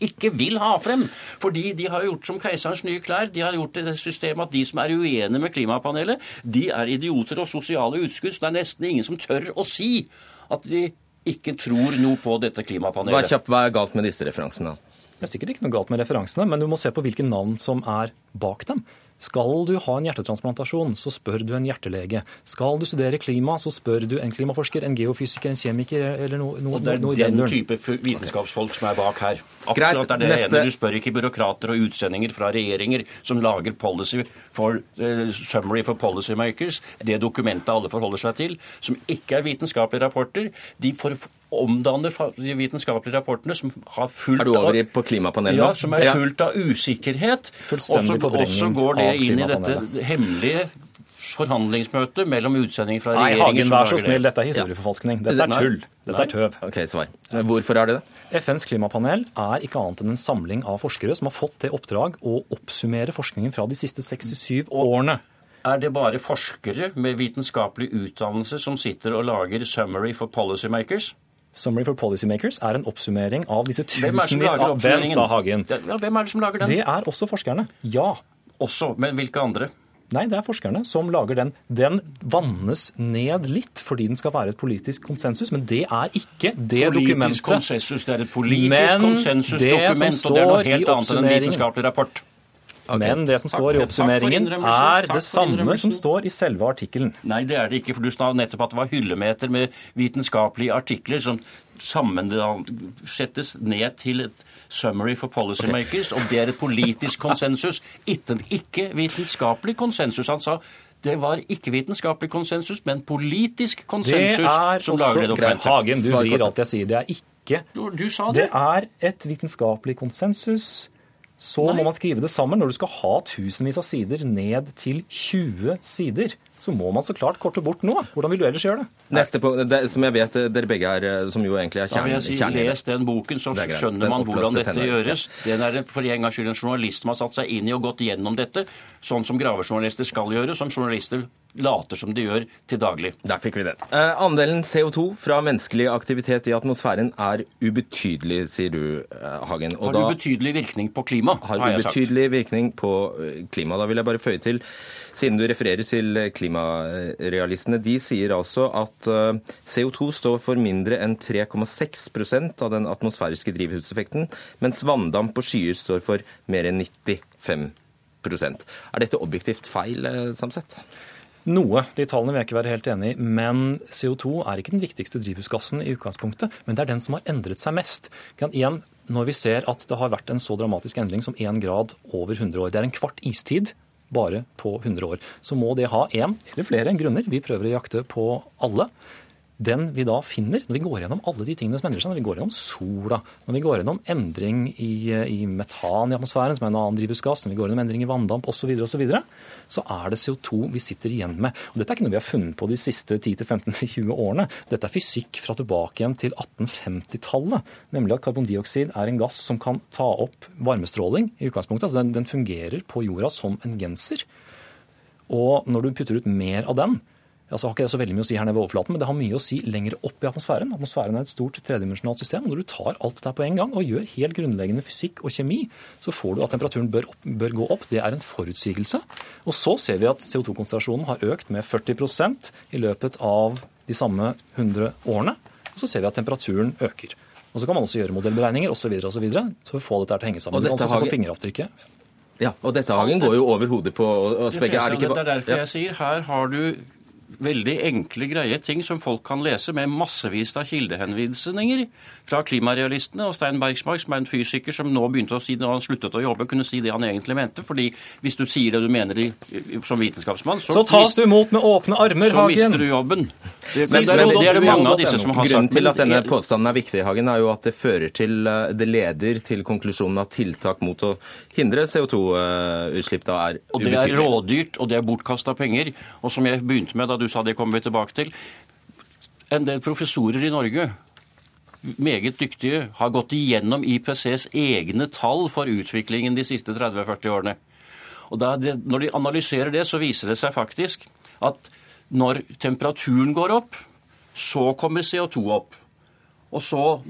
ikke vil ha frem. Fordi de har gjort som keiserens nye klær. De har gjort det systemet at de som er uenige med klimapanelet, de er idioter og sosiale utskudd. Så det er nesten ingen som tør å si at de ikke tror noe på dette Hva er, klimapanelet. kjapt, hva er galt med disse referansene? Det er sikkert ikke noe galt med referansene, men du må se på hvilke navn som er bak dem. Skal du ha en hjertetransplantasjon, så spør du en hjertelege. Skal du studere klima, så spør du en klimaforsker, en geofysiker, en kjemiker eller noe, noe, Og det noe er i den den type vitenskapsfolk som er bak her. Greit, er det neste- ene. Du spør ikke byråkrater og utsendinger fra regjeringer som lager policy for, uh, summary for policymakers, det dokumentet alle forholder seg til, som ikke er vitenskapelige rapporter. De får omdanner de vitenskapelige rapportene som har fullt Er du over av- i på klimapanelet ja, som er fullt av usikkerhet. Og så går det inn i dette hemmelige forhandlingsmøtet mellom utsendinger fra regjeringen Nei, Hagen, vær så snill, dette er historieforfalskning. Dette er tull. Dette er tøv. Ok, svar. Hvorfor er det det? FNs klimapanel er ikke annet enn en samling av forskere som har fått det oppdrag å oppsummere forskningen fra de siste 67 årene. Er det bare forskere med vitenskapelig utdannelse som sitter og lager summary for policymakers? Summary for Policymakers er en oppsummering av disse tusenvis av Vent da, Hagen. Ja, hvem er det som lager den? Det er også forskerne. Ja. Også, men hvilke andre? Nei, det er forskerne som lager den. Den vannes ned litt fordi den skal være et politisk konsensus, men det er ikke det Politisk dokumentet. konsensus. Det er et politisk konsensusdokument, og det er noe helt annet enn en vitenskapelig rapport. Men det som står i oppsummeringen, er det samme som står i selve artikkelen. Nei, det er det ikke, for du sa nettopp at det var hyllemeter med vitenskapelige artikler som sammensettes ned til et summary for policymakers, og det er et politisk konsensus, ikke, vitenskapelig konsensus. Han sa det var ikke vitenskapelig konsensus, men politisk Det konsensus er som lager det dokumentet. Hagen, du vrir alt jeg sier. Det er ikke Du, du sa det. Det er et vitenskapelig konsensus. Så Nei. må man skrive det sammen. Når du skal ha tusenvis av sider ned til 20 sider, så må man så klart korte bort noe. Hvordan vil du ellers gjøre det? Neste punkt, det, som jeg vet dere begge er, eh, som jo egentlig er kjernen jeg si, kjernen. Les den boken, så er skjønner Den man hvordan dette tenner. gjøres. Den er for en gangs skyld en journalist som har satt seg inn i og gått gjennom dette, sånn som gravejournalister skal gjøre, som journalister later som de gjør til daglig. Der fikk vi den. Eh, andelen CO2 fra menneskelig aktivitet i atmosfæren er ubetydelig, sier du, eh, Hagen. Og Har ubetydelig virkning på klima, har har jeg sagt. Har ubetydelig virkning på eh, klima. Da vil jeg bare føye til, siden du refererer til klimarealistene, de sier altså at eh, CO2 står for mindre enn 3,6% av den atmosfæriske drivhuseffekten, mens vanndamp og skyer står for mer enn 95% Er dette objektivt feil, samsett? Samset? Noe. De tallene vil jeg ikke være helt enig i. Men CO2 er ikke den viktigste drivhusgassen i utgangspunktet, men det er den som har endret seg mest. Igjen, når vi ser at det har vært en så dramatisk endring som én grad over 100 år, det er en kvart istid bare på 100 år, så må det ha én eller flere grunner. Vi prøver å jakte på alle. Den vi da finner, når vi går gjennom alle de tingene som endrer seg, når vi går gjennom sola, når vi går gjennom endring i, i metan i atmosfæren, som er en annen drivhusgass, når vi går gjennom endring i vanndamp osv., så, videre, så er det CO2 vi sitter igjen med. Og Dette er ikke noe vi har funnet på de siste 10-15-20 årene. Dette er fysikk fra tilbake igjen til 1850-tallet. Nemlig at karbondioksid er en gass som kan ta opp varmestråling i utgangspunktet. Altså den, den fungerer på jorda som en genser. Og når du putter ut mer av den, altså har ikke det så veldig mye å si her nede ved overflaten, men det har mye å si lenger opp i atmosfæren. Atmosfæren er et stort tredimensjonalt system. og Når du tar alt dette på en gang og gjør helt grunnleggende fysikk og kjemi, så får du at temperaturen bør, opp, bør gå opp. Det er en forutsigelse. Og så ser vi at CO2-konsentrasjonen har økt med 40% i løpet av de samme 100 årene. Og så ser vi at temperaturen øker. Og Så kan man også gjøre modellberegninger osv. Så, videre, og så, videre, så få dette til å henge sammen. Og dette har... har... fingeravtrykket. Ja, og dette Hagen går jo over hodet på oss begge. Er det, ikke... det er derfor jeg sier her har du veldig enkle, greie ting som folk kan lese med massevis av kildehenvisninger fra klimarealistene. Og Stein Bergsmark, som er en fysiker som nå begynte å si det når han sluttet å jobbe, kunne si det han egentlig mente. fordi hvis du sier det du mener i, som vitenskapsmann, så, så tas du imot med åpne armer, så Hagen. Så mister du jobben. Det, men, det, er, det er det mange av disse som har sagt. Grunnen til at denne påstanden er viktig, Hagen, er jo at det fører til eh, Det leder til konklusjonen at tiltak mot å hindre CO2-utslipp da er ubetydelig. Og det er rådyrt, og det er bortkasta penger. Og som jeg begynte med da du sa det kommer vi tilbake til. En del professorer i Norge meget dyktige, har gått igjennom IPCs egne tall for utviklingen de siste 30-40 årene. Og det, Når de analyserer det, så viser det seg faktisk at når temperaturen går opp, så kommer CO2 opp. Og så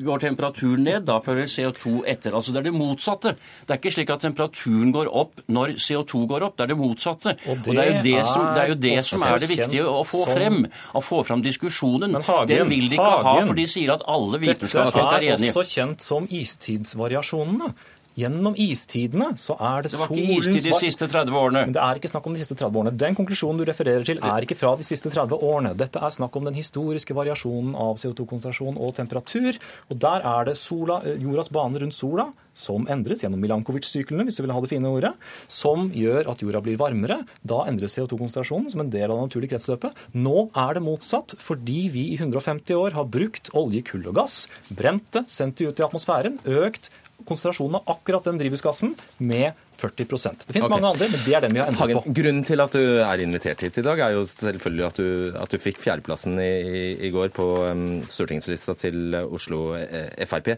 går temperaturen ned, da fører CO2 etter. Altså Det er det motsatte. Det er ikke slik at temperaturen går opp når CO2 går opp, det er det motsatte. Og det, og det er jo det, som, det, er, jo det som er det viktige å få frem. Å få frem diskusjonen. Hagen, det vil de ikke Hagen, ha, for de sier at alle vitenskapsfolk er enige. Dette er også kjent som istidsvariasjonene. Gjennom istidene så er det solens Det var ikke istid de siste 30 årene. Men det er ikke snakk om de siste 30 årene. Den konklusjonen du refererer til, er ikke fra de siste 30 årene. Dette er snakk om den historiske variasjonen av CO2-konsentrasjon og temperatur. Og der er det sola, eh, jordas bane rundt sola som endres gjennom Milankovic-syklene, hvis du vil ha det fine ordet, som gjør at jorda blir varmere. Da endres CO2-konsentrasjonen som en del av det naturlige kretsløpet. Nå er det motsatt, fordi vi i 150 år har brukt olje, kull og gass, brent det, sendt det ut i atmosfæren, økt konsentrasjonen av akkurat den drivhusgassen med 40 Det finnes okay. mange andre, men det er den vi har endret på. Grunnen til at du er invitert hit i dag, er jo selvfølgelig at du, at du fikk fjerdeplassen i, i, i, går på um, stortingslista til Oslo eh, Frp.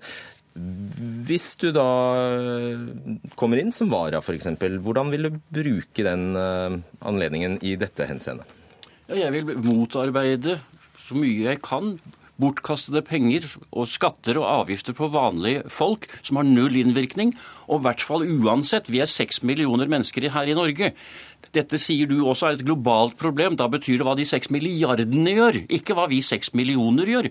Hvis du da eh, kommer inn som vara, f.eks., hvordan vil du bruke den uh, anledningen i dette henseendet? Ja, jeg vil motarbeide så mye jeg kan bortkastede penger og skatter og avgifter på vanlige folk som har null innvirkning. Og i hvert fall uansett, vi er seks millioner mennesker her i Norge. Dette sier du også er et globalt problem. Da betyr det hva de seks milliardene gjør, ikke hva vi seks millioner gjør.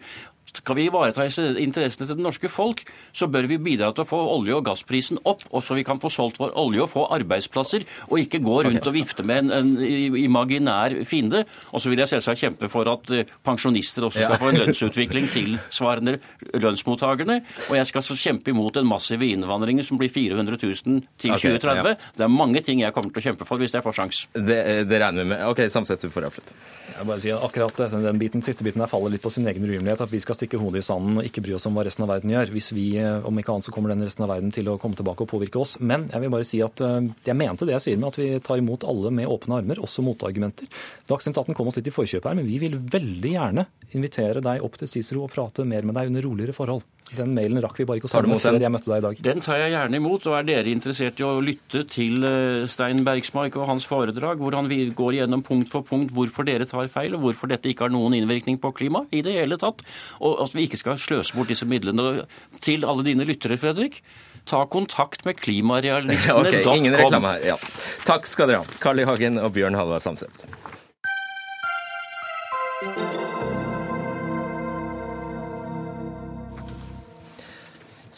Skal vi ivareta interessene til det norske folk, så bør vi bidra til å få olje- og gassprisen opp, og så vi kan få solgt vår olje og få arbeidsplasser, og ikke gå rundt og vifte med en, en imaginær fiende. Og så vil jeg selvsagt kjempe for at eh, pensjonister også skal få en lønnsutvikling tilsvarende lønnsmottakerne. Og jeg skal så kjempe imot den massive innvandringen som blir 400 000 til 2030. Det er mange ting jeg kommer til å kjempe for hvis jeg får sjans. Det, det regner vi med. OK, Samset, du får avslutte. Jeg bare sier akkurat den biten, siste biten her faller litt på sin egen urimelighet. At vi skal stikke hodet i sanden og ikke bry oss om hva resten av verden gjør. Hvis vi, eh, om ikke annet, så kommer den resten av verden til å komme tilbake og påvirke oss. Men jeg vil bare si at eh, jeg mente det jeg sier med at vi tar imot alle med åpne armer, også motargumenter. Dagsnytt 18 kom oss litt i forkjøpet her, men vi vil veldig gjerne invitere deg opp til Cicero og prate mer med deg under roligere forhold. Den mailen rakk vi bare ikke å sende før jeg møtte deg i dag. Den tar jeg gjerne imot. og Er dere interessert i å lytte til eh, Stein Bergsmark og hans foredrag, hvor han går gjennom punkt for punkt hvorfor dere tar feil, og hvorfor dette ikke har noen innvirkning på klimaet i det hele tatt, og at vi ikke skal sløse bort disse midlene til alle dine lyttere, Fredrik? Ta kontakt med klimarealistene.com. Okay, ingen reklame her. Ja. Takk skal dere ha, Carl I. Hagen og Bjørn Halvard Samset.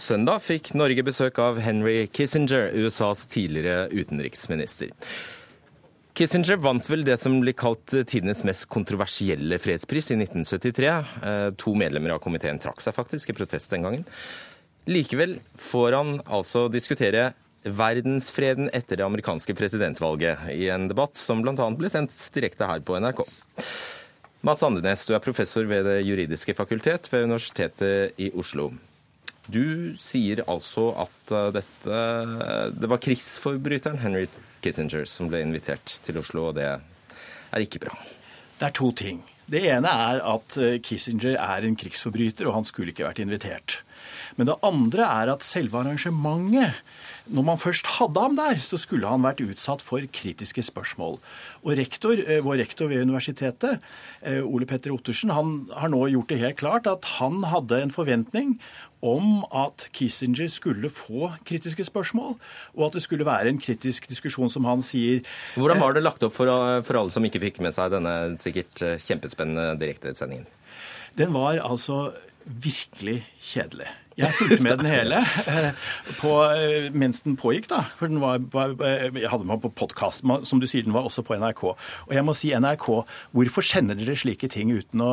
Søndag fikk Norge besøk av Henry Kissinger, USAs tidligere utenriksminister. Kissinger vant vel det som blir kalt tidenes mest kontroversielle fredspris i 1973. Eh, to medlemmer av komiteen trakk seg faktisk i protest den gangen. Likevel får han altså diskutere verdensfreden etter det amerikanske presidentvalget i en debatt som bl.a. ble sendt direkte her på NRK. Mats Andenes, du er professor ved Det juridiske fakultet ved Universitetet i Oslo. Du sier altså at uh, dette Det var krigsforbryteren Henry Kissinger som ble invitert til Oslo, og det er ikke bra. Det er to ting. Det ene er at uh, Kissinger er en krigsforbryter, og han skulle ikke vært invitert. Men det andre er at selve arrangementet når man først hadde ham der, så skulle han vært utsatt for kritiske spørsmål. Og rektor, eh, vår rektor ved universitetet, eh, Ole Petter Ottersen, han har nå gjort det helt klart at han hadde en forventning om at Kissinger skulle få kritiske spørsmål, og at det skulle være en kritisk diskusjon, som han sier. Hvordan var det lagt opp for, for alle som ikke fikk med seg denne sikkert eh, kjempespennende direktesendingen? Den var altså virkelig kjedelig. Jeg fulgte med den hele eh, på, eh, mens den pågikk. da, for den var, Jeg hadde den på podkast. Som du sier, den var også på NRK. Og jeg må si NRK, hvorfor sender dere slike ting uten å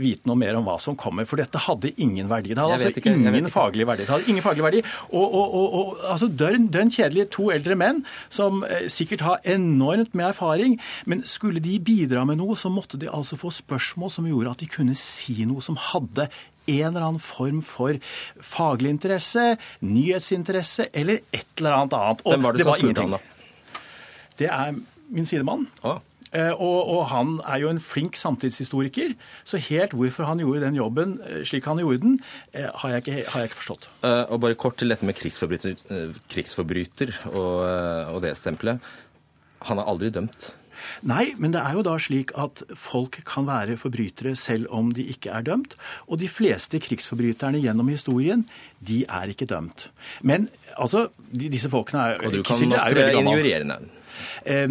vite noe mer om hva som kommer? For dette hadde ingen verdi. Det hadde altså ikke, ingen faglig verdi. Det hadde ingen faglig verdi. Og, og, og, og altså dønn, dønn kjedelige to eldre menn som eh, sikkert har enormt med erfaring, men skulle de bidra med noe, så måtte de altså få spørsmål som gjorde at de kunne si noe som hadde en eller annen form for faglig interesse, nyhetsinteresse eller et eller annet annet. Og Hvem var det, det som spurte han, da? Det er min sidemann. Ah. Og, og, han er jo en flink samtidshistoriker, så helt hvorfor han gjorde den jobben eh, slik han gjorde den, eh, har jeg ikke, har jeg ikke forstått. Uh, og bare kort til dette med krigsforbryter, krigsforbryter og, og det stempelet. Han er aldri dømt. Nei, men det er jo da slik at folk kan være forbrytere selv om de ikke er dømt. Og de fleste krigsforbryterne gjennom historien, de er ikke dømt. Men altså, disse folkene er Og du kan opptre injurierende. Eh,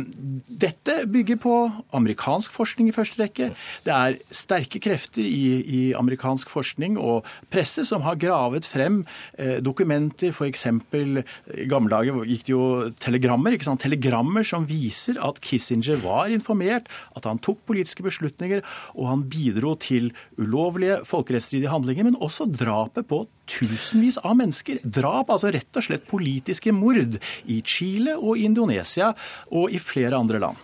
dette bygger på amerikansk forskning i første rekke. Det er sterke krefter i, i amerikansk forskning og presse som har gravet frem eh, dokumenter, f.eks. i gamle dager gikk det jo telegrammer, telegrammer som viser at Kissinger var informert, at han tok politiske beslutninger, og han bidro til ulovlige folkerettsstridige handlinger, men også drapet på tusenvis av mennesker. Drap, altså rett og slett politiske mord i Chile og Indonesia og i flere andre land.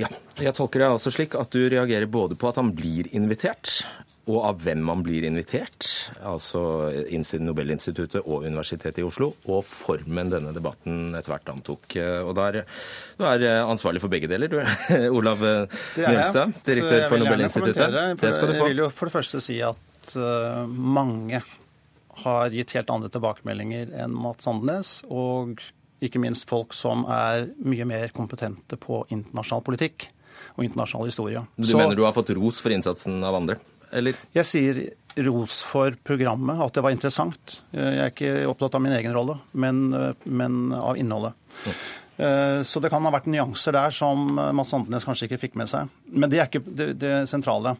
Ja, Jeg tolker deg altså slik at du reagerer både på at han blir invitert, og av hvem han blir invitert, altså Nobelinstituttet og Universitetet i Oslo, og formen denne debatten etter hvert antok. Og der, Du er ansvarlig for begge deler, du, Olav Njølstad, direktør for Nobelinstituttet. Det skal du få. Jeg vil jo for det første si at uh, mange har gitt helt andre tilbakemeldinger enn Mats Sandnes, og ikke minst folk som er mye mer kompetente på internasjonal politikk og internasjonal historie. Du Så, mener du har fått ros for innsatsen av andre? Eller? Jeg sier ros for programmet, at det var interessant. Jeg er ikke opptatt av min egen rolle, men, men av innholdet. Eh, så det kan ha vært nyanser der som Mads Andenes kanskje ikke fikk med seg. Men det er ikke det, det sentrale.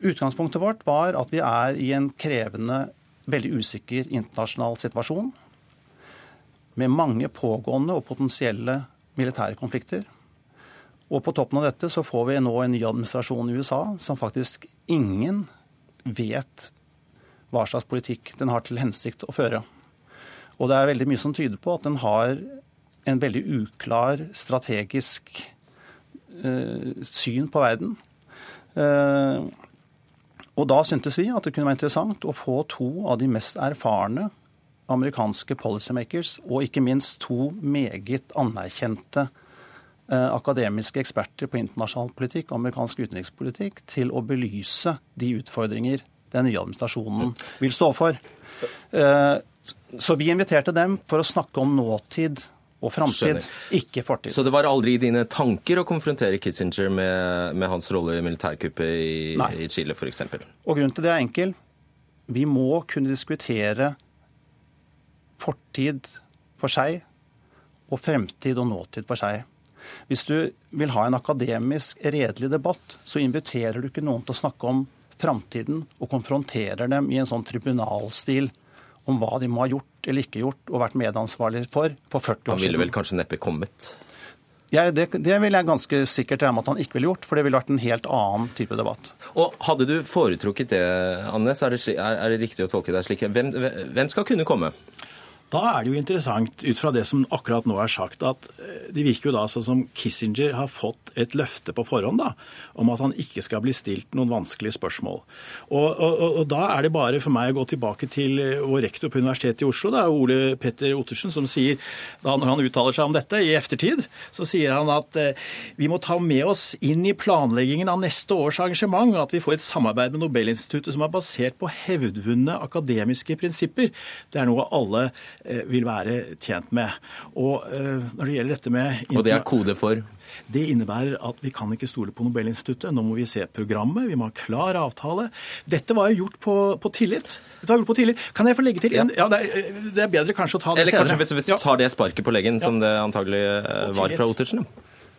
Utgangspunktet vårt var at vi er i en krevende veldig usikker internasjonal situasjon med mange pågående og potensielle militære konflikter. Og på toppen av dette så får vi nå en ny administrasjon i USA som faktisk ingen vet hva slags politikk den har til hensikt å føre. Og det er veldig mye som tyder på at den har en veldig uklar strategisk eh, syn på verden. Uh, og da syntes vi at det kunne være interessant å få to av de mest erfarne amerikanske policymakers, og ikke minst to meget anerkjente eh, akademiske eksperter på internasjonal politikk og amerikansk utenrikspolitikk, til å belyse de utfordringer den nye administrasjonen vil stå for. Eh, så vi inviterte dem for å snakke om nåtid og framtid, ikke fortid. Så det var aldri i dine tanker å konfrontere Kissinger med, med hans rolle i militærkuppet i, i Chile f.eks.? Og grunnen til det er enkel. Vi må kunne diskutere fortid for seg og fremtid og nåtid for seg. Hvis du vil ha en akademisk redelig debatt, så inviterer du ikke noen til å snakke om framtiden og konfronterer dem i en sånn tribunalstil om hva de må ha gjort eller ikke gjort og vært medansvarlig for for 40 år siden. Han ville vel kanskje neppe kommet? Ja, det, det vil jeg ganske sikkert regne med at han ikke ville gjort, for det ville vært en helt annen type debatt. Og Hadde du foretrukket det, Annes, er det, er, det riktig å tolke deg slik? Hvem, hvem skal kunne komme? Da er det jo interessant, ut fra det som akkurat nå er sagt, at eh, det virker jo da sånn som Kissinger har fått et løfte på forhånd da, om at han ikke skal bli stilt noen vanskelige spørsmål. Og, og, og, da er det bare for meg å gå tilbake til eh, vår rektor på Universitetet i Oslo, det er Ole Petter Ottersen, som sier, da når han uttaler seg om dette i eftertid, så sier han at eh, vi må ta med oss inn i planleggingen av neste års arrangement at vi får et samarbeid med Nobelinstituttet som er basert på hevdvunne akademiske prinsipper. Det er noe alle vil være tjent med. Og eh, når det gjelder dette med Og det er kode for? Det innebærer at vi kan ikke stole på Nobelinstituttet. Nå må vi se programmet, vi må ha klar avtale. Dette var jo gjort på, på tillit. Dette var gjort på tillit. Kan jeg få legge til en ja, det, er, det, er, bedre kanskje å ta det Eller senere. Eller kanskje hvis vi tar det sparket på leggen, ja. som det antagelig eh, var fra Ottersen?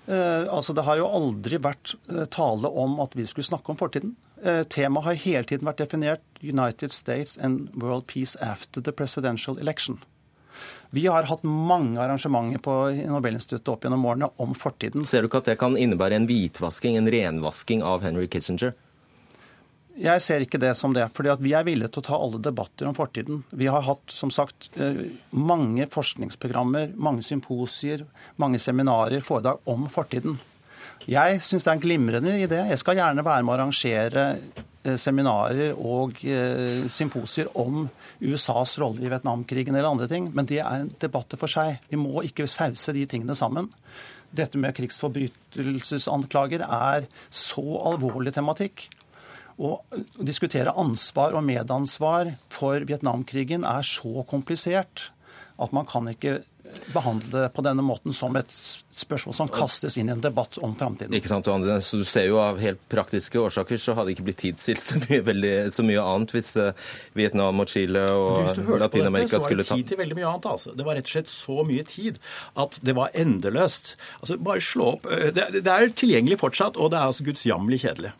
Eh, altså, Det har jo aldri vært tale om at vi skulle snakke om fortiden. Eh, temaet har hele tiden vært definert United States and World Peace after the presidential election. Vi har hatt mange arrangementer på Nobelinstituttet opp gjennom årene om fortiden. Ser du ikke at det kan innebære en hvitvasking, en renvasking av Henry Kissinger? Jeg ser ikke det som det. fordi vi er villige til å ta alle debatter om fortiden. Vi har hatt som sagt, eh, mange forskningsprogrammer, mange symposier, mange seminarer, foredrag om fortiden. Jeg syns det er en glimrende idé. Jeg skal gjerne være med å arrangere seminarer og eh, symposier om USAs rolle i Vietnamkrigen eller andre ting, men det er en debatt for seg. Vi må ikke sause de tingene sammen. Dette med krigsforbrytelsesanklager er så alvorlig tematikk. Å diskutere ansvar og medansvar for Vietnamkrigen er så komplisert at man kan ikke behandle det på denne måten som et spørsmål som kastes inn i en debatt om framtiden. Ikke sant, Andre, så Du ser jo av helt praktiske årsaker så hadde det ikke blitt tidstilt så mye, veldig, så mye annet hvis uh, Vietnam og Chile og Latin-Amerika skulle ta Hvis du hørte på dette, Så var det tid til veldig mye annet. altså. Det var rett og slett så mye tid at det var endeløst. Altså, Bare slå opp. Eh, det, det er tilgjengelig fortsatt, og det er altså gudsjammelig kjedelig.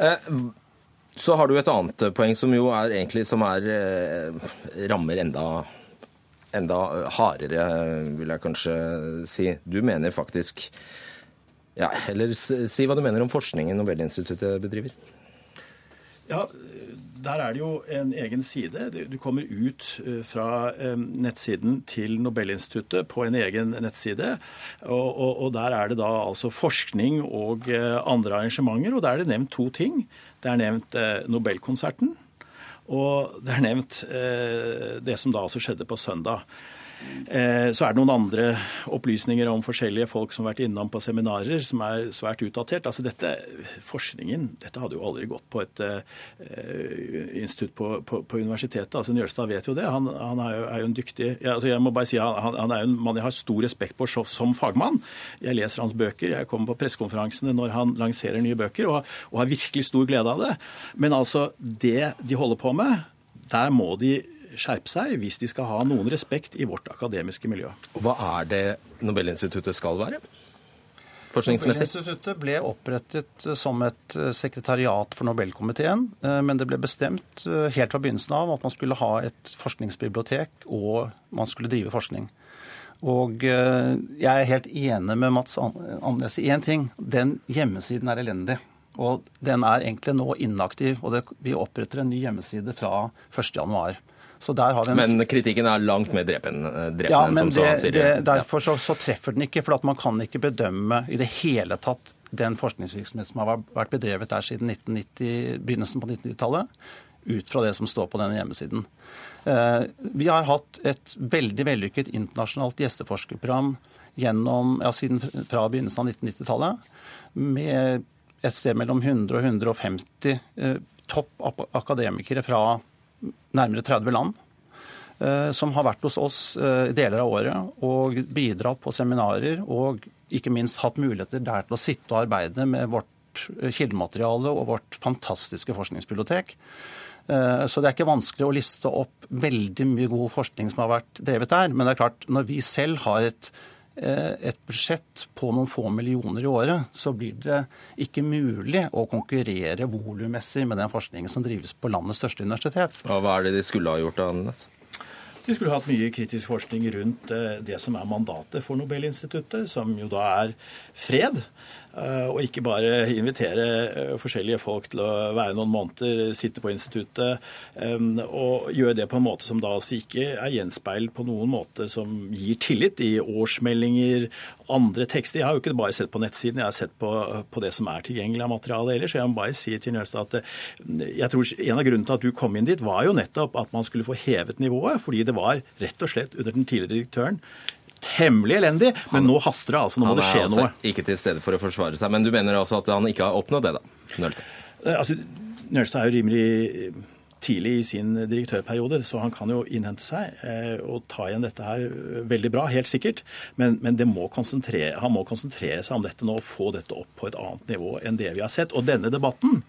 Eh, så har du et annet poeng som jo er egentlig som er, rammer enda enda hardere, vil jeg kanskje si. Du mener faktisk ja, Eller si hva du mener om forskningen Nobelinstituttet bedriver. Ja, der er det jo en egen side. Du kommer ut eh, fra eh, nettsiden til Nobelinstituttet på en egen nettside. Og, og, og, der er det da altså forskning og eh, andre arrangementer. Og der er det nevnt to ting. Det er nevnt Nobelkonserten. Og det er nevnt eh, det som da altså skjedde på søndag. Eh, så er det noen andre opplysninger om forskjellige folk som har vært innom på seminarer, som er svært utdatert. Altså dette, Forskningen dette hadde jo aldri gått på et uh, institutt på, på, på, universitetet. altså Njølstad vet jo det. Han, han er, jo, er, jo, en dyktig ja, altså Jeg må bare si han, han er jo en mann jeg har stor respekt på som fagmann. Jeg leser hans bøker. Jeg kommer på pressekonferansene når han lanserer nye bøker, og, og har virkelig stor glede av det. Men altså, det de holder på med, der må de skjerpe seg hvis de skal ha noen respekt i vårt akademiske miljø. Hva er det Nobelinstituttet skal være? Nobelinstituttet ble opprettet som et eh, sekretariat for Nobelkomiteen, eh, men det ble bestemt eh, helt fra begynnelsen av at man skulle ha et forskningsbibliotek og man skulle drive forskning. Og jeg er helt enig med Mats Andres i én ting. Den hjemmesiden er elendig. Og den er egentlig nå inaktiv. Og det, vi oppretter en ny hjemmeside fra 1.1. En... Men kritikken er langt mer drepende, eh, drepen ja, men det, sier. Det, derfor så, så, treffer den ikke. For man kan ikke bedømme i det hele tatt den forskningsvirksomhet som har vært bedrevet der siden 1990, begynnelsen på 1990-tallet, ut fra det som står på denne hjemmesiden. Eh, vi har hatt et veldig vellykket internasjonalt gjesteforskerprogram gjennom, ja, siden fra begynnelsen av 1990-tallet med et sted mellom 100 og 150 eh, topp akademikere fra nærmere 30 land eh, som har vært hos oss eh, deler av året og bidratt på seminarer og ikke minst hatt muligheter der til å sitte og arbeide med vårt eh, kildemateriale og vårt fantastiske forskningsbibliotek. Så det er ikke vanskelig å liste opp veldig mye god forskning som har vært drevet der. Men det er klart, når vi selv har et et budsjett på noen få millioner i året, så blir det ikke mulig å konkurrere volummessig med den forskningen som drives på landets største universitet. Og hva er det de skulle ha gjort annerledes? De skulle hatt mye kritisk forskning rundt det som er mandatet for Nobelinstituttet, som jo da er fred. Eh, og ikke bare invitere eh, forskjellige folk til å være noen måneder, sitte på instituttet eh, og gjøre det på en måte som da altså ikke er gjenspeilt på noen måte som gir tillit i årsmeldinger, andre tekster. Jeg har jo ikke bare sett på nettsiden, jeg har sett på, på det som er tilgjengelig av materiale ellers. Jeg må bare si til Njølstad at jeg tror en av grunnene til at du kom inn dit, var jo nettopp at man skulle få hevet nivået, fordi det var rett og slett under den tidligere direktøren temmelig elendig, men nå haster det. altså Nå må det skje noe. Han er altså ikke til stede for å forsvare seg, men du mener altså at han ikke har oppnådd det, da? Nølstad. Eh, altså, Nølstad er jo rimelig eh, tidlig i sin direktørperiode, så han kan jo innhente seg eh, og ta igjen dette her veldig bra, helt sikkert. Men, men må han må konsentrere seg om dette nå og få dette opp på et annet nivå enn det vi har sett. Og denne debatten,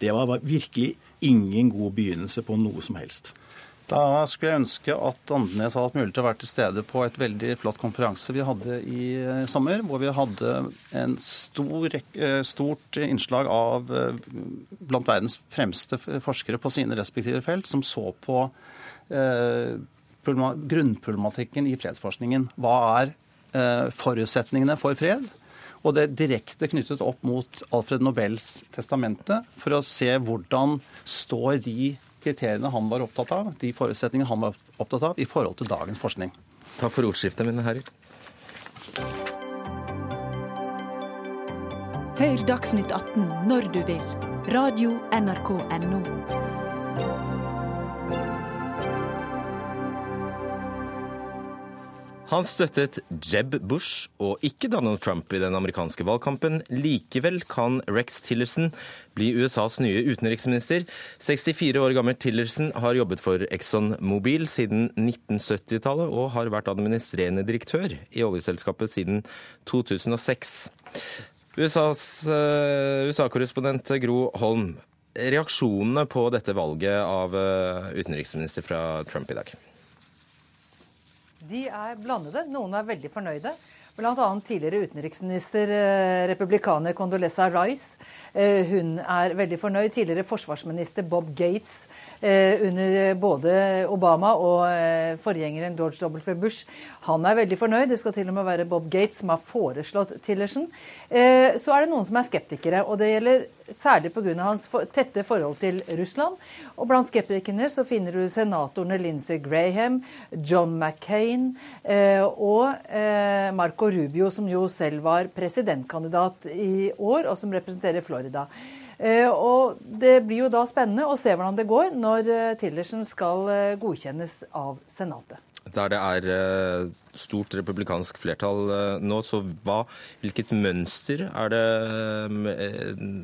det var virkelig ingen god begynnelse på noe som helst. Da skulle jeg ønske at Andenes hadde hatt mulighet til å være til stede på et veldig flott konferanse vi hadde i eh, sommer, hvor vi hadde en stor, eh, stort innslag av eh, blant verdens fremste forskere på sine respektive felt, som så på eh, grunnproblematikken i fredsforskningen. Hva er eh, forutsetningene for fred? Og det er direkte knyttet opp mot Alfred Nobels testamente, for å se hvordan står de kriteriene han var opptatt av, de forutsetningene han var opptatt av, i forhold til dagens forskning. Takk for ordskiftet, mine herrer. Hør Dagsnytt 18 når du vil. Radio NRK Radio.nrk.no. Han støttet Jeb Bush og ikke Donald Trump i den amerikanske valgkampen. Likevel kan Rex Tillerson bli USAs nye utenriksminister. 64 år gammel Tillerson har jobbet for Exxon Mobil siden 1970-tallet og har vært administrerende direktør i oljeselskapet siden 2006. USA-korrespondent USA-korrespondent Gro Holm, reaksjonene på dette valget av uh, utenriksminister fra Trump i dag? De er blandede. Noen er veldig fornøyde. Bl.a. tidligere utenriksminister, eh, republikaner Condoleza Rice. Eh, hun er veldig fornøyd. Tidligere forsvarsminister Bob Gates Eh, under både Obama og forgjengeren George W. Bush. Han er veldig fornøyd. Det skal til og med være Bob Gates som har foreslått Tillerson. Så er det noen som er skeptikere, og det gjelder særlig pga. hans tette forhold til Russland. Og blant skeptikerne så finner du senatorene Lindsey Graham, John McCain og Marco Rubio, som jo selv var presidentkandidat i år, og som representerer Florida. Eh, og Det blir jo da spennende å se hvordan det går når eh, Tillerson skal eh, godkjennes av Senatet. Der det er stort republikansk flertall nå, så hva, hvilket mønster er det,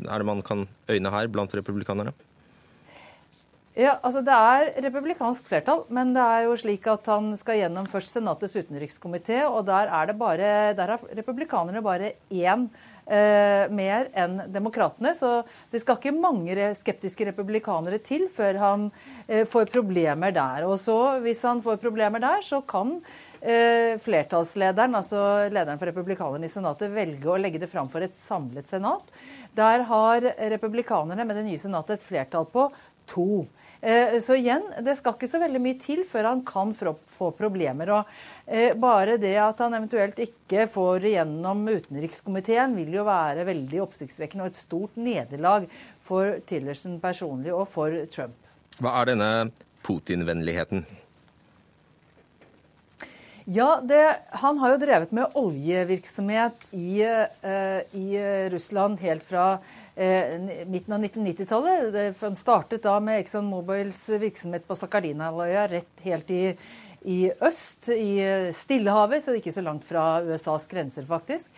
er det man kan øyne her blant republikanerne? Ja, altså Det er republikansk flertall, men det er jo slik at han skal gjennom først Senatets utenrikskomité, og der er det bare, der har republikanerne bare én eh, mer enn demokratene. Så det skal ikke mange skeptiske republikanere til før han eh, får problemer der. Og så, hvis han får problemer der, så kan eh, flertallslederen, altså lederen for republikanerne i Senatet, velge å legge det fram for et samlet senat. Der har republikanerne med det nye senatet et flertall på to. Eh, så igjen, det skal ikke så veldig mye til før han kan få problemer. og eh, Bare det at han eventuelt ikke får igjennom utenrikskomiteen, vil jo være veldig oppsiktsvekkende og et stort nederlag for Tillerson personlig og for Trump. Hva er denne Putin-vennligheten? Ja, det, Han har jo drevet med oljevirksomhet i, uh, i Russland helt fra midten av 1990-tallet. Han startet da med Exxon Mobils virksomhet på Sakhalina-halvøya rett helt i, i, øst, i Stillehavet, så ikke så langt fra USAs grenser, faktisk.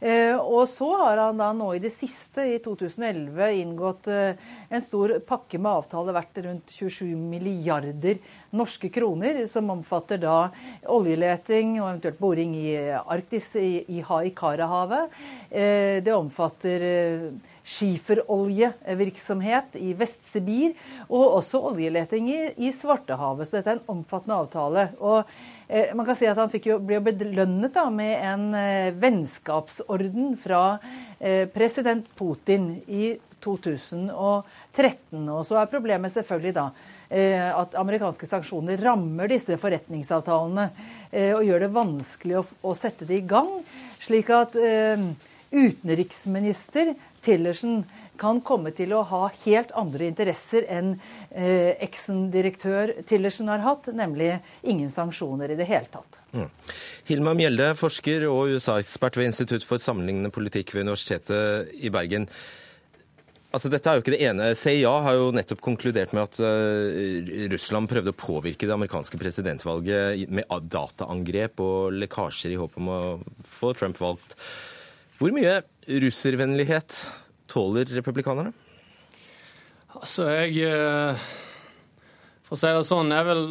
Eh, og så har han da nå i det siste, i 2011, inngått eh, en stor pakke med avtaler verdt rundt 27 milliarder norske kroner, som omfatter da oljeleting og eventuelt boring i Arktis, i, i, Haikarahavet. Eh, det omfatter skiferoljevirksomhet i Vest-Sibir, og også oljeleting i, Svartehavet. Så dette er en omfattende avtale. Og eh, man kan si at Han jo, ble belønnet da, med en eh, vennskapsorden fra eh, president Putin i 2013. Og så er problemet selvfølgelig da at amerikanske sanksjoner rammer disse forretningsavtalene og gjør det vanskelig å, å sette det i gang. Slik at utenriksminister Tillerson kan komme til å ha helt andre interesser enn eh, eksen-direktør Tillersen har hatt, nemlig ingen sanksjoner i det hele tatt. Mm. Hilma Mjelde, forsker og USA-ekspert ved Institutt for sammenlignende politikk ved Universitetet i Bergen. Altså, dette er jo ikke det ene. CIA har jo nettopp konkludert med at uh, Russland prøvde å påvirke det amerikanske presidentvalget med dataangrep og lekkasjer i håp om å få Trump valgt. Hvor mye russervennlighet tåler republikanerne? Altså, jeg eh, For å si det sånn, jeg vil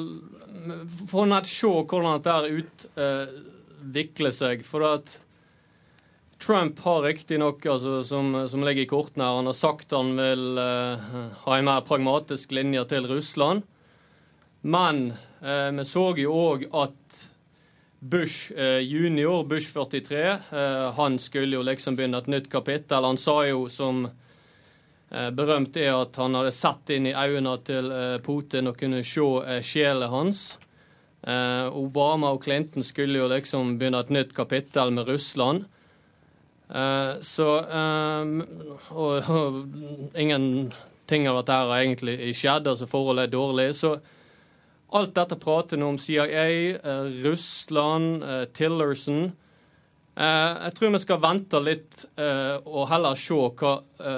få nett se hvordan dette utvikler uh, seg. For at Trump har riktignok, altså, som, som ligger i kortene her, han har sagt han vil uh, ha en mer pragmatisk linje til Russland. Men eh, vi så jo òg at Bush eh, junior, Bush 43, eh, han skulle jo liksom begynne et nytt kapittel. Han sa jo som eh, berømt er at han hadde sett inn i øynene til Putin og kunne se sjela hans. Obama og Clinton skulle jo liksom begynne et nytt kapittel med Russland. så og, og, ingenting av dette har egentlig skjedd, altså forholdet er dårlig. så Alt dette prater nå om CIA, eh, Russland, eh, Tillerson. Eh, jeg tror vi skal vente litt og heller se hva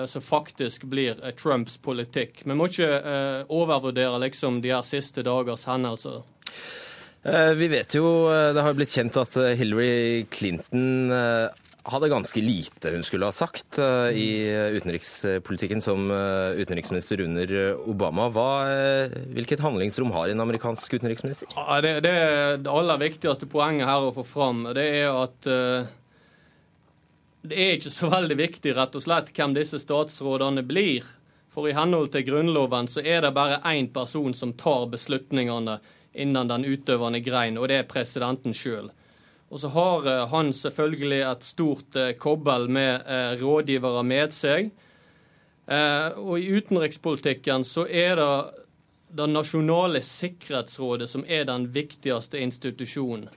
som faktisk blir Trumps politikk. Vi må ikke overvurdere liksom de her siste dagers hendelser. Vi vet jo, det har blitt kjent at Hillary Clinton hadde ganske lite hun skulle ha sagt uh, i utenrikspolitikken som uh, utenriksminister under Obama. Hva, uh, hvilket handlingsrom har en amerikansk utenriksminister? Det, det, det, aller viktigste poenget her å få fram, det er at det er ikke så veldig viktig rett og slett hvem disse statsrådene blir. For i henhold til Grunnloven så er det bare én person som tar beslutningene innen den utøvende grein, og det er presidenten sjøl. Og så har eh, han selvfølgelig et stort eh, kobbel med eh, rådgivere med seg. Og i utenrikspolitikken så er det det nasjonale sikkerhetsrådet som er den viktigste institusjonen.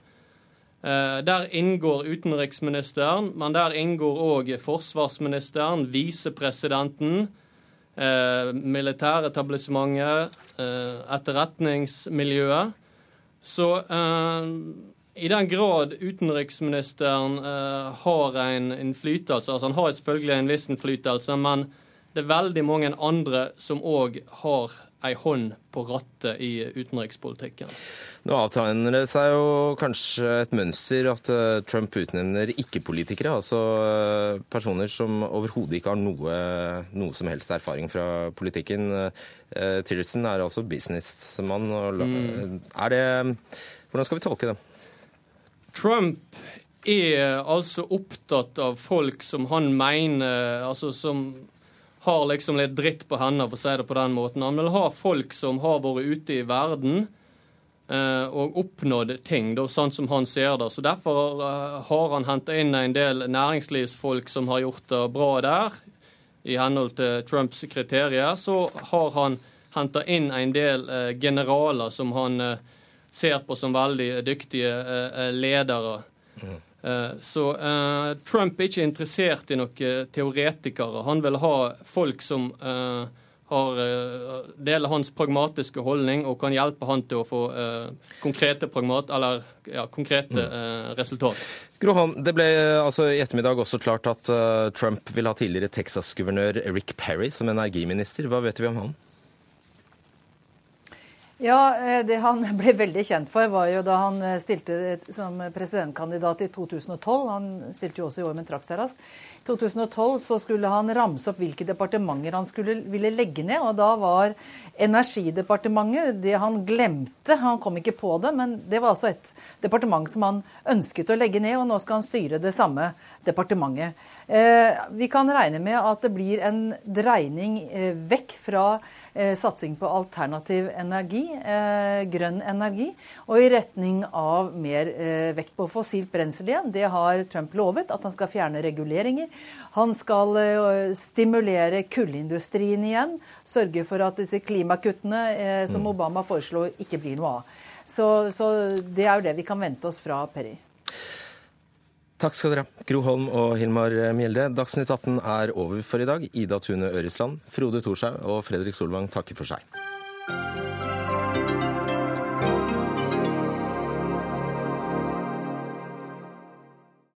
Der inngår utenriksministeren, men der inngår òg forsvarsministeren, visepresidenten, militæretablissementet, etterretningsmiljøet. Så i den grad utenriksministeren uh, har en innflytelse, altså han har selvfølgelig en viss innflytelse, men det er veldig mange andre som òg har ei hånd på rattet i utenrikspolitikken. Nå avtegner det seg jo kanskje et mønster at uh, Trump utnevner ikke-politikere, altså uh, personer som overhodet ikke har noe, noe, som helst erfaring fra politikken. Tillerson er altså businessmann. Mm. Er det, hvordan skal vi tolke det? Trump er altså opptatt av folk som han mener Altså som har liksom litt dritt på hendene, for å si det på den måten. Han vil ha folk som har vært ute i verden eh, og oppnådd ting, da, sånn som han ser det. Så Derfor eh, har han henta inn en del næringslivsfolk som har gjort det bra der, i henhold til Trumps kriterier. Så har han henta inn en del eh, generaler som han eh, ser på som veldig dyktige eh, eh, ledere. Mm. Så uh, Trump er ikke interessert i noen teoretikere. Han vil ha folk som har, deler hans pragmatiske holdning og kan hjelpe han til å få konkrete, pragmat, eller, ja, konkrete mm. resultater. Grohan, det ble altså, i ettermiddag også klart at Trump vil ha tidligere Texas-guvernør Rick Perry som energiminister. Hva vet vi om han? Ja, eh, Det han ble veldig kjent for, var jo da han eh, stilte som presidentkandidat i 2012. Han stilte jo også i år, men trakk seg raskt. I 2012 så skulle han ramse opp hvilke departementer han skulle, ville legge ned. og Da var Energidepartementet det han glemte. Han kom ikke på det, men det var altså et departement som han ønsket å legge ned, og nå skal han styre det samme departementet. Eh, vi kan regne med at det blir en dreining vekk fra satsing på alternativ energi eh, grønn energi, og i retning av mer eh, vekt på fossilt brensel igjen. Det har Trump lovet, at han skal fjerne reguleringer. Han skal eh, stimulere kullindustrien igjen, sørge for at disse klimakuttene eh, som Mm. Obama foreslo, ikke blir noe av. Så, så det er jo det vi kan vente oss fra Perry. Takk skal dere ha, Gro Holm og Hilmar Mjelde. Dagsnytt 18 er over for i dag. Ida Tune Øresland, Frode Thorshaug og Fredrik Solvang takker for seg.